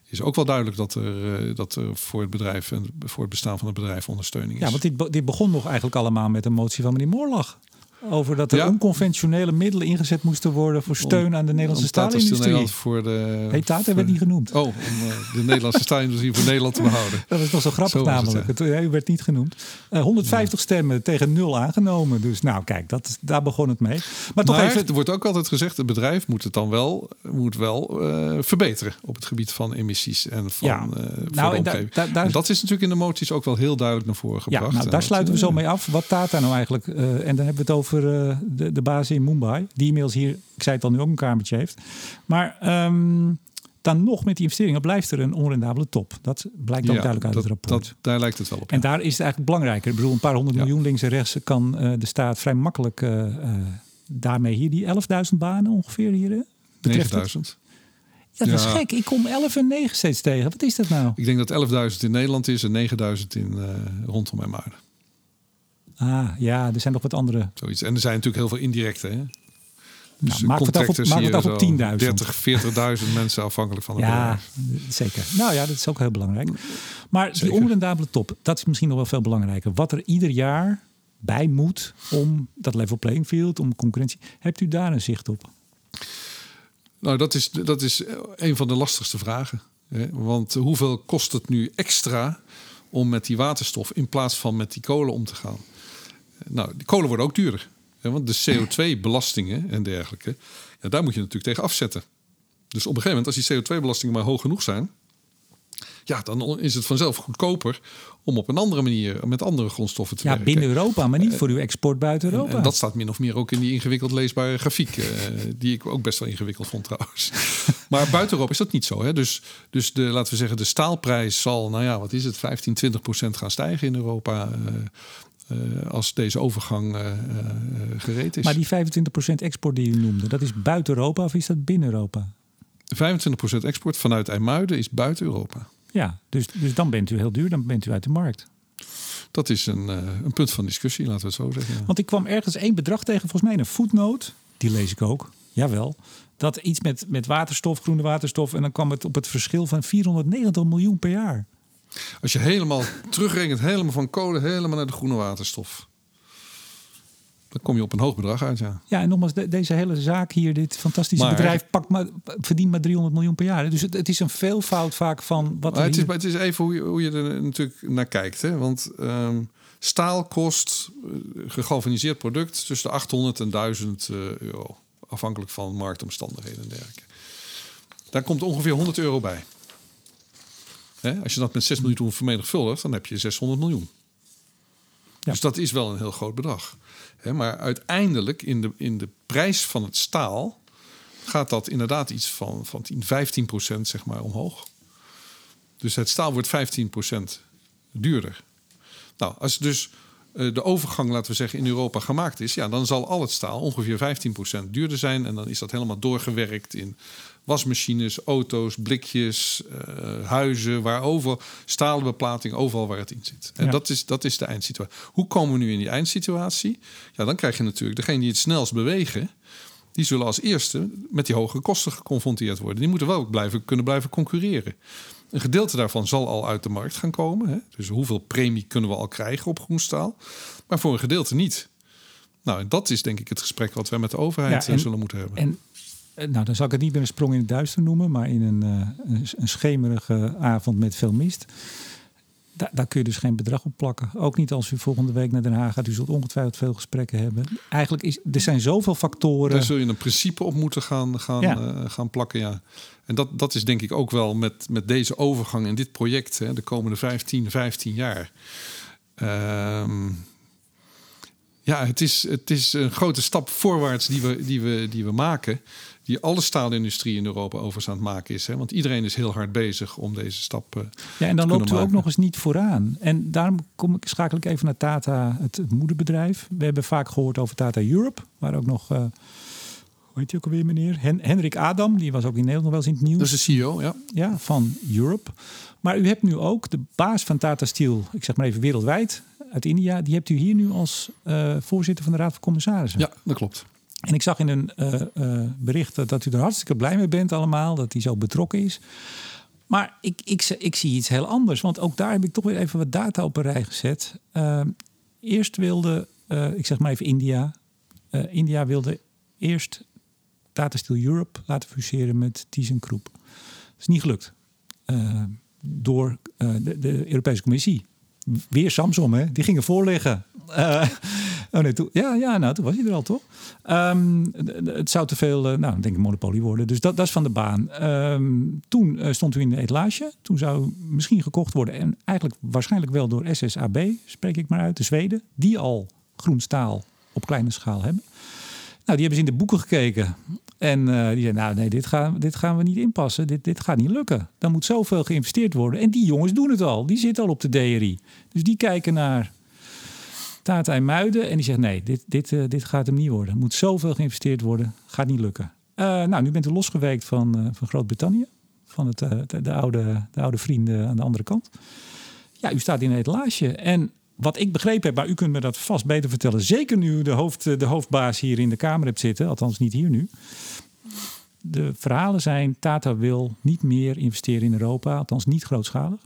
is ook wel duidelijk dat er, eh, dat er voor het bedrijf en voor het bestaan van het bedrijf ondersteuning is. ja, want dit, dit begon nog eigenlijk allemaal met een motie van meneer Moorlag. Over dat er Ja. onconventionele middelen ingezet moesten worden voor steun aan de Nederlandse staalindustrie. Nederland voor de. Werd niet genoemd. Oh, om eh, de Nederlandse staalindustrie voor Nederland te behouden. *laughs* Dat is toch zo grappig Zo was het, namelijk. ja. Het, hij werd niet genoemd. Eh, 150 stemmen tegen nul aangenomen. Dus nou kijk, dat, daar begon het mee. Maar toch maar even... er wordt ook altijd gezegd, het bedrijf moet het dan wel, moet wel eh, verbeteren op het gebied van emissies en van Ja. eh, voor Nou, de en daar- omgeving. daar- daar- En dat is natuurlijk in de moties ook wel heel duidelijk naar voren Ja, gebracht. nou, En daar sluiten we eh, zo mee af. Wat Tata nou eigenlijk... eh, en dan hebben we het over eh, de, de baas in Mumbai. Die inmiddels hier, ik zei het al, nu ook een kamertje heeft. Maar ehm, dan nog met die investeringen blijft er een onrendabele top. Dat blijkt ook ja, duidelijk uit dat, het rapport. dat- daar lijkt het wel op. En daar is het eigenlijk belangrijker. Ik bedoel, een paar honderd Ja. miljoen links en rechts kan eh, de staat vrij makkelijk eh, daarmee hier die 11.000 banen ongeveer hier. Betreft het? 9000. Ja, dat is gek. Ik kom 11 en 9 steeds tegen. Wat is dat nou? Ik denk dat 11.000 in Nederland is en 9.000 in, rondom IJmuiden. Ah, ja, er zijn nog wat andere. Zoiets. En er zijn natuurlijk heel veel indirecte. Hè? Dus Nou, maak het af op- maak het af op zo 10.000. 30, 40.000 mensen afhankelijk van het Ja, bedrijf. zeker. Nou ja, dat is ook heel belangrijk. Maar die onrendabele top, dat is misschien nog wel veel belangrijker. Wat er ieder jaar bij moet om dat level playing field, om concurrentie. Hebt u daar een zicht op? Nou, dat is, dat is een van de lastigste vragen. Hè? Want hoeveel kost het nu extra om met die waterstof in plaats van met die kolen om te gaan? Nou, die kolen worden ook duurder. Hè? Want de CO2-belastingen en dergelijke, ja, daar moet je natuurlijk tegen afzetten. Dus op een gegeven moment, als die CO2-belastingen maar hoog genoeg zijn, ja, dan is het vanzelf goedkoper om op een andere manier met andere grondstoffen te Ja, werken. binnen Europa, maar niet voor uw export buiten Europa. En, en dat staat min of meer ook in die ingewikkeld leesbare grafiek. eh, die ik ook best wel ingewikkeld vond trouwens. *laughs* maar buiten Europa is dat niet zo. Hè? Dus, dus de, laten we zeggen, de staalprijs zal, nou ja, wat is het, 15, 20 procent gaan stijgen in Europa. eh, eh, als deze overgang eh, eh, gereed is. Maar die 25% export die u noemde, dat is buiten Europa of is dat binnen Europa? 25 procent export vanuit IJmuiden is buiten Europa. Ja, dus, dus dan bent u heel duur, dan bent u uit de markt. Dat is een, een punt van discussie, laten we het zo zeggen. Ja. Want ik kwam ergens één bedrag tegen, volgens mij een voetnoot. Die lees ik ook, jawel. Dat iets met, met waterstof, groene waterstof. En dan kwam het op het verschil van 490 miljoen per jaar. Als je helemaal terugrekent, helemaal van kolen, helemaal naar de groene waterstof. Dan kom je op een hoog bedrag uit, ja. Ja, en nogmaals, deze hele zaak hier, dit fantastische bedrijf, pakt maar, verdient maar 300 miljoen per jaar. Dus het, het is een veelvoud vaak van wat maar het, is, het is even hoe je, hoe je er natuurlijk naar kijkt. Hè? Want um, staal kost, uh, gegalvaniseerd product, tussen de 800 en 1000 uh, euro. Afhankelijk van marktomstandigheden en dergelijke. Daar komt ongeveer 100 euro bij. Hè? Als je dat met 6 miljoen vermenigvuldigt, dan heb je 600 miljoen. Ja. Dus dat is wel een heel groot bedrag. maar uiteindelijk in de, in de prijs van het staal gaat dat inderdaad iets van, van 10, 15 procent zeg maar, omhoog. Dus het staal wordt 15 procent duurder. Nou, als dus eh, de overgang, laten we zeggen, in Europa gemaakt is, ja, dan zal al het staal ongeveer 15% duurder zijn. En dan is dat helemaal doorgewerkt in wasmachines, auto's, blikjes, uh, huizen, waarover stalen beplating, overal waar het in zit. En dat, is, dat is de eindsituatie. Hoe komen we nu in die eindsituatie? Ja, dan krijg je natuurlijk degene die het snelst bewegen. Die zullen als eerste met die hogere kosten geconfronteerd worden. Die moeten wel blijven, kunnen blijven concurreren. Een gedeelte daarvan zal al uit de markt gaan komen. Hè? Dus hoeveel premie kunnen we al krijgen op groenstaal? Maar voor een gedeelte niet. Nou, dat is denk ik het gesprek wat wij met de overheid eh, zullen moeten hebben. En eh, nou, dan zal ik het niet meer een sprong in het duister noemen, maar in een, uh, een schemerige avond met veel mist. Daar, daar, kun je dus geen bedrag op plakken. Ook niet als u volgende week naar Den Haag gaat. U zult ongetwijfeld veel gesprekken hebben. Eigenlijk is er zijn zoveel factoren. Daar zul je een principe op moeten gaan, gaan, ja. gaan plakken. Ja. En dat, dat is denk ik ook wel met, met deze overgang in dit project, hè, de komende 15, 15 jaar. Um, ja, het is, het is een grote stap voorwaarts die we, die we, die we maken. Die alle staalindustrie in Europa overigens aan het maken is. Hè? Want iedereen is heel hard bezig om deze stap uh, Ja, en dan loopt u ook nog eens niet vooraan. En daarom kom ik, schakel ik even naar Tata, het, moederbedrijf. We hebben vaak gehoord over Tata Europe, waar ook nog... Uh, weet je ook alweer, meneer? Hen Henrik Adam, die was ook in Nederland nog wel eens in het nieuws. Dat is de CEO, ja. Ja, van Europe. Maar u hebt nu ook de baas van Tata Steel, ik zeg maar even wereldwijd, uit India. Die hebt u hier nu als uh, voorzitter van de Raad van Commissarissen. Ja, dat klopt. En ik zag in een uh, uh, bericht dat u er hartstikke blij mee bent allemaal, dat hij zo betrokken is. Maar ik, ik, ik, zie iets heel anders, want ook daar heb ik toch weer even wat data op een rij gezet. eerst wilde, ik zeg maar even India, India wilde eerst Tata Steel Europe laten fuseren met ThyssenKrupp. Dat is niet gelukt. Door de, de, Europese Commissie. Weer Samsung, hè? Die gingen voorleggen. Oh nee, toen, ja, ja, nou, toen was hij er al, toch? Um, het zou te veel, nou, denk ik, monopolie worden. Dus dat, dat is van de baan. Um, toen stond u in de etalage. Toen zou misschien gekocht worden. En eigenlijk waarschijnlijk wel door SSAB, spreek ik maar uit, de Zweden. Die al groen staal op kleine schaal hebben. Nou, die hebben ze in de boeken gekeken. En uh, die zeiden, nou nee, dit gaan, dit gaan we niet inpassen. Dit, dit gaat niet lukken. Dan moet zoveel geïnvesteerd worden. En die jongens doen het al. Die zitten al op de DRI. Dus die kijken naar Tata en Muiden. En die zeggen, nee, dit, dit, uh, dit gaat hem niet worden. Er moet zoveel geïnvesteerd worden. Gaat niet lukken. Uh, nou, nu bent u losgeweekt van, van Groot-Brittannië. Van het, de, de, oude, de oude vrienden aan de andere kant. Ja, u staat in een etalage. En wat ik begrepen heb, maar u kunt me dat vast beter vertellen. Zeker nu de, hoofd, de hoofdbaas hier in de Kamer hebt zitten, althans niet hier nu. De verhalen zijn: Tata wil niet meer investeren in Europa, althans niet grootschalig.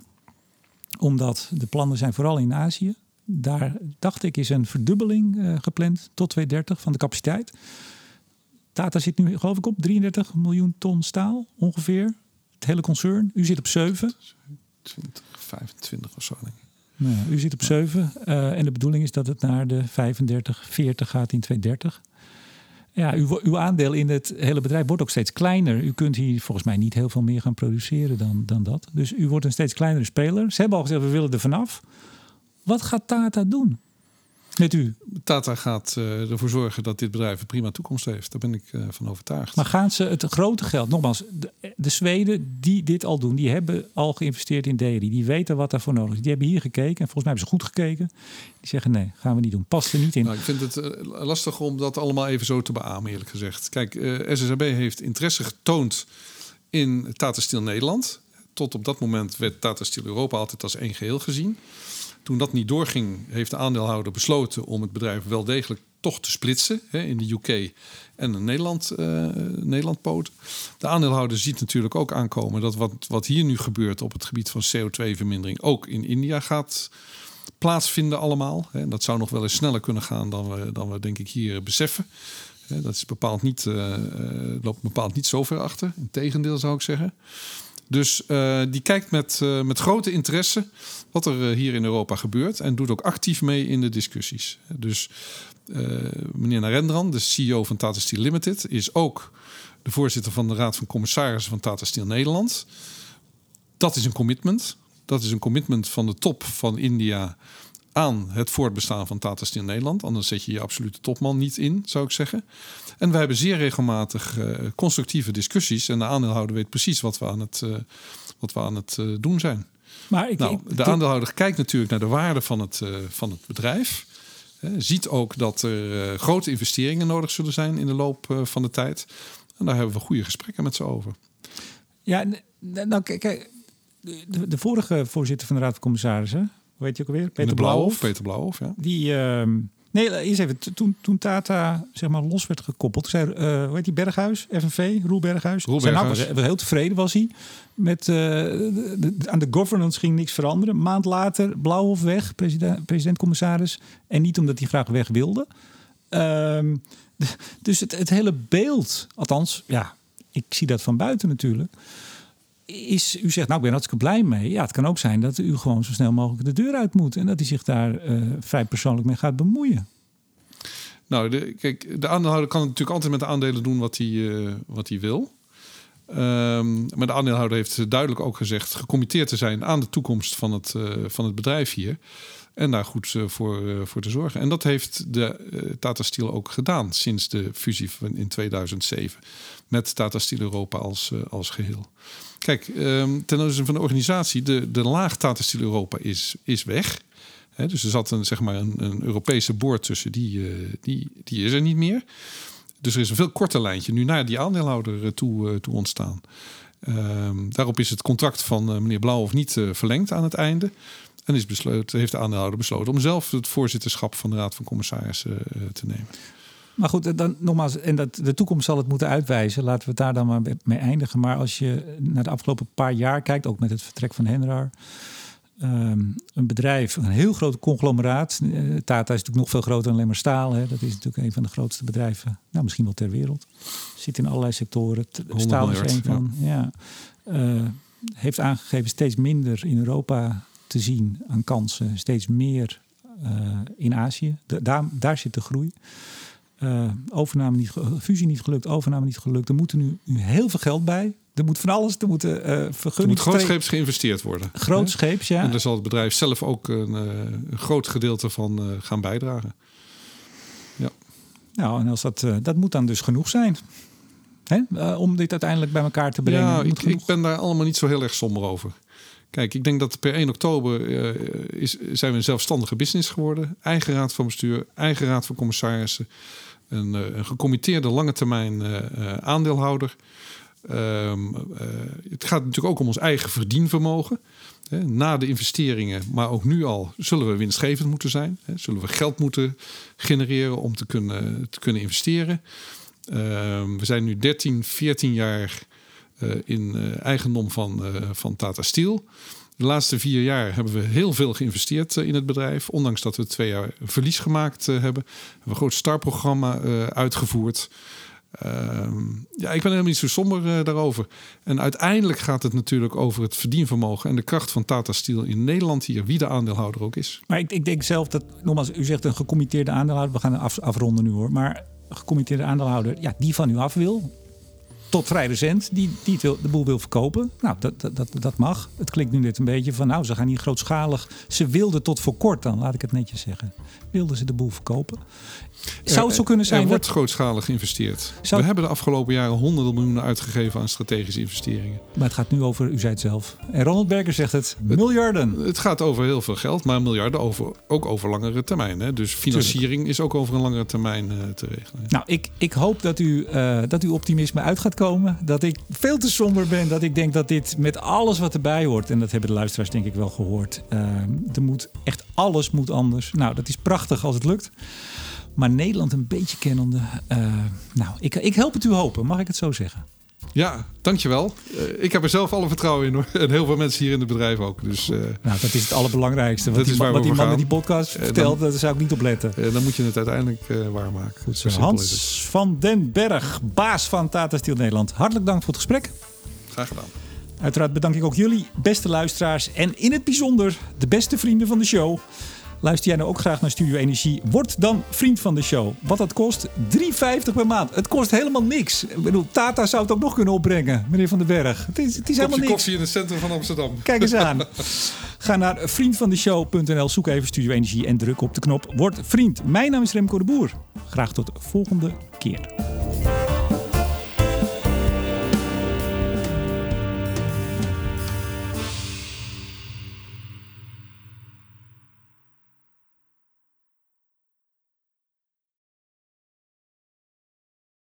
Omdat de plannen zijn vooral in Azië. Daar dacht ik is een verdubbeling uh, gepland tot 2030 van de capaciteit. Tata zit nu geloof ik op 33 miljoen ton staal ongeveer. Het hele concern. U zit op 7. 20, 25 of zo. Denk ik. Nou, u zit op 7 uh, en de bedoeling is dat het naar de 35, 40 gaat in 2030. Ja, uw, uw, aandeel in het hele bedrijf wordt ook steeds kleiner. U kunt hier volgens mij niet heel veel meer gaan produceren dan, dan dat. Dus u wordt een steeds kleinere speler. Ze hebben al gezegd, we willen er vanaf. Wat gaat Tata doen? met u? Tata gaat uh, ervoor zorgen dat dit bedrijf een prima toekomst heeft. Daar ben ik uh, van overtuigd. Maar gaan ze het grote geld, nogmaals, de, de, Zweden die dit al doen, die hebben al geïnvesteerd in dairy. Die weten wat daarvoor nodig is. Die hebben hier gekeken en volgens mij hebben ze goed gekeken. Die zeggen nee, gaan we niet doen. Past er niet in. Nou, ik vind het uh, lastig om dat allemaal even zo te beamen, eerlijk gezegd. Kijk, SSAB heeft interesse getoond in Tata Steel Nederland. tot op dat moment werd Tata Steel Europa altijd als één geheel gezien. Toen dat niet doorging, heeft de aandeelhouder besloten om het bedrijf wel degelijk toch te splitsen hè, in de UK en een Nederland, uh, Nederland poot. De aandeelhouder ziet natuurlijk ook aankomen dat wat, wat hier nu gebeurt op het gebied van CO2-vermindering ook in India gaat plaatsvinden allemaal. Hè. Dat zou nog wel eens sneller kunnen gaan dan we, dan we denk ik hier beseffen. Dat is bepaald niet, uh, loopt bepaald niet zo ver achter. Integendeel zou ik zeggen. Dus uh, die kijkt met, uh, met grote interesse wat er hier in Europa gebeurt. En doet ook actief mee in de discussies. Dus meneer Narendran, de CEO van Tata Steel Limited, is ook de voorzitter van de Raad van Commissarissen van Tata Steel Nederland. Dat is een commitment. Dat is een commitment van de top van India aan het voortbestaan van Tata Steel Nederland. Anders zet je je absolute topman niet in, zou ik zeggen. En we hebben zeer regelmatig uh, constructieve discussies. En de aandeelhouder weet precies wat we aan het, uh, wat we aan het uh, doen zijn. Maar ik, nou, de aandeelhouder kijkt natuurlijk naar de waarde van het, van het bedrijf. ziet ook dat er grote investeringen nodig zullen zijn in de loop van de tijd. En daar hebben we goede gesprekken met ze over. Ja, nou kijk, de, de vorige voorzitter van de Raad van Commissarissen, weet je ook alweer? Peter Blauwhof. Peter Blauwhof, ja. Die, uh, nee, eerst even. Toen, toen Tata zeg maar los werd gekoppeld, zei, uh, hoe heet die Berghuis, FNV, Roel Berghuis. Roel Berghuis. Was, heel tevreden was hij. Met, uh, de, de, aan de governance ging niks veranderen. Een maand later, Blauwhof weg, president, president-commissaris. En niet omdat hij graag weg wilde. Uh, *laughs* dus het, het hele beeld, althans, ja, ik zie dat van buiten natuurlijk is, u zegt, nou ik ben hartstikke blij mee. Ja, het kan ook zijn dat u gewoon zo snel mogelijk de deur uit moet. En dat hij zich daar uh, vrij persoonlijk mee gaat bemoeien. Nou, de, kijk, de aandeelhouder kan natuurlijk altijd met de aandelen doen wat hij, uh, wat hij wil. Um, maar de aandeelhouder heeft duidelijk ook gezegd gecommitteerd te zijn aan de toekomst van het, uh, van het bedrijf hier. En daar goed voor, voor te zorgen. En dat heeft de Tata Steel ook gedaan sinds de fusie in 2007. Met Tata Steel Europa als, als geheel. Kijk, um, ten aanzien van de organisatie, de, de laag Tata Steel Europa is, is weg. Dus er zat een, zeg maar een, een Europese boord tussen, die, uh, die, die is er niet meer. Dus er is een veel korter lijntje nu naar die aandeelhouder eh, toe, uh, toe ontstaan. Um, daarop is het contract van meneer Blauwhof niet verlengd aan het einde. En is besloten, heeft de aandeelhouder besloten om zelf het voorzitterschap van de Raad van Commissarissen te nemen. Maar goed, dan nogmaals, en dat, de toekomst zal het moeten uitwijzen. Laten we het daar dan maar mee eindigen. Maar als je naar de afgelopen paar jaar kijkt, ook met het vertrek van Henrar. Um, een bedrijf, een heel groot conglomeraat. Uh, Tata is natuurlijk nog veel groter dan alleen maar staal. Hè. Dat is natuurlijk een van de grootste bedrijven, nou, misschien wel ter wereld. Zit in allerlei sectoren. Staal is een van. Ja. ja. Uh, heeft aangegeven steeds minder in Europa te zien aan kansen. Steeds meer uh, in Azië. Daar, daar zit de groei. Uh, overname niet, fusie niet gelukt, overname niet gelukt. Er moet nu, nu heel veel geld bij. Er moet van alles, er moeten uh, vergunningen... Er moet grootscheeps geïnvesteerd worden. Grootscheeps, ja. En daar zal het bedrijf zelf ook een, uh, een groot gedeelte van uh, gaan bijdragen. Ja. Nou, en als dat, dat moet dan dus genoeg zijn. Hè? om dit uiteindelijk bij elkaar te brengen. Ja, ik, ik, ben daar allemaal niet zo heel erg somber over. Kijk, ik denk dat per 1 oktober is, zijn we een zelfstandige business geworden. Eigen raad van bestuur, eigen raad van commissarissen een, eh, een gecommitteerde lange termijn eh, eh, aandeelhouder. Um, het gaat natuurlijk ook om ons eigen verdienvermogen. Hè, na de investeringen, maar ook nu al, zullen we winstgevend moeten zijn. Hè, zullen we geld moeten genereren om te kunnen, te kunnen investeren. Uh, we zijn nu 13, 14 jaar in eigendom van, van Tata Steel. De laatste vier jaar hebben we heel veel geïnvesteerd eh, in het bedrijf. Ondanks dat we twee jaar verlies gemaakt eh, hebben. We hebben een groot startprogramma uitgevoerd. Ehm, ja, ik ben helemaal niet zo somber daarover. En uiteindelijk gaat het natuurlijk over het verdienvermogen en de kracht van Tata Steel in Nederland hier, wie de aandeelhouder ook is. Maar ik, ik denk zelf dat, nogmaals, u zegt een gecommitteerde aandeelhouder, we gaan af, afronden nu hoor. Maar gecommitteerde aandeelhouder, ja, die van u af wil, tot vrij recent die, die de boel wil verkopen. Nou, dat, dat, dat, dat mag. Het klinkt nu net een beetje van, nou, ze gaan hier grootschalig. Ze wilden tot voor kort dan, laat ik het netjes zeggen. Wilden ze de boel verkopen. Zou het zo kunnen zijn? Er wordt grootschalig geïnvesteerd. We hebben de afgelopen jaren honderden miljoenen uitgegeven aan strategische investeringen. Maar het gaat nu over, u zei het zelf. En Ronald Berger zegt het, miljarden. Het, gaat over heel veel geld, maar miljarden over, ook over langere termijn. Hè? Dus financiering is ook over een langere termijn uh, te regelen. Nou, ik, ik hoop dat, u, uh, dat uw optimisme uit gaat komen komen. Dat ik veel te somber ben. Dat ik denk dat dit met alles wat erbij hoort. En dat hebben de luisteraars denk ik wel gehoord. Uh, er moet echt alles moet anders. Nou, dat is prachtig als het lukt. Maar Nederland een beetje kennende. Uh, nou, ik, ik help het u hopen. Mag ik het zo zeggen? Ja, dankjewel. Uh, ik heb er zelf alle vertrouwen in hoor. En heel veel mensen hier in het bedrijf ook. Dus, uh, nou, dat is het allerbelangrijkste. Wat die, wat die man in die podcast vertelt, daar zou ik niet op letten. Dan moet je het uiteindelijk waarmaken. Goed zo. Hans van den Berg, baas van Tata Steel Nederland. Hartelijk dank voor het gesprek. Graag gedaan. Uiteraard bedank ik ook jullie, beste luisteraars. En in het bijzonder de beste vrienden van de show. Luister jij nou ook graag naar Studio Energie? Word dan vriend van de show. Wat dat kost? 3,50 per maand. Het kost helemaal niks. Ik bedoel, Tata zou het ook nog kunnen opbrengen, meneer Van den Berg. Het is, het is helemaal niks. koffie in het centrum van Amsterdam. Kijk eens aan. *laughs* Ga naar vriendvandeshow.nl, zoek even Studio Energie en druk op de knop Word vriend. Mijn naam is Remco de Boer. Graag tot de volgende keer.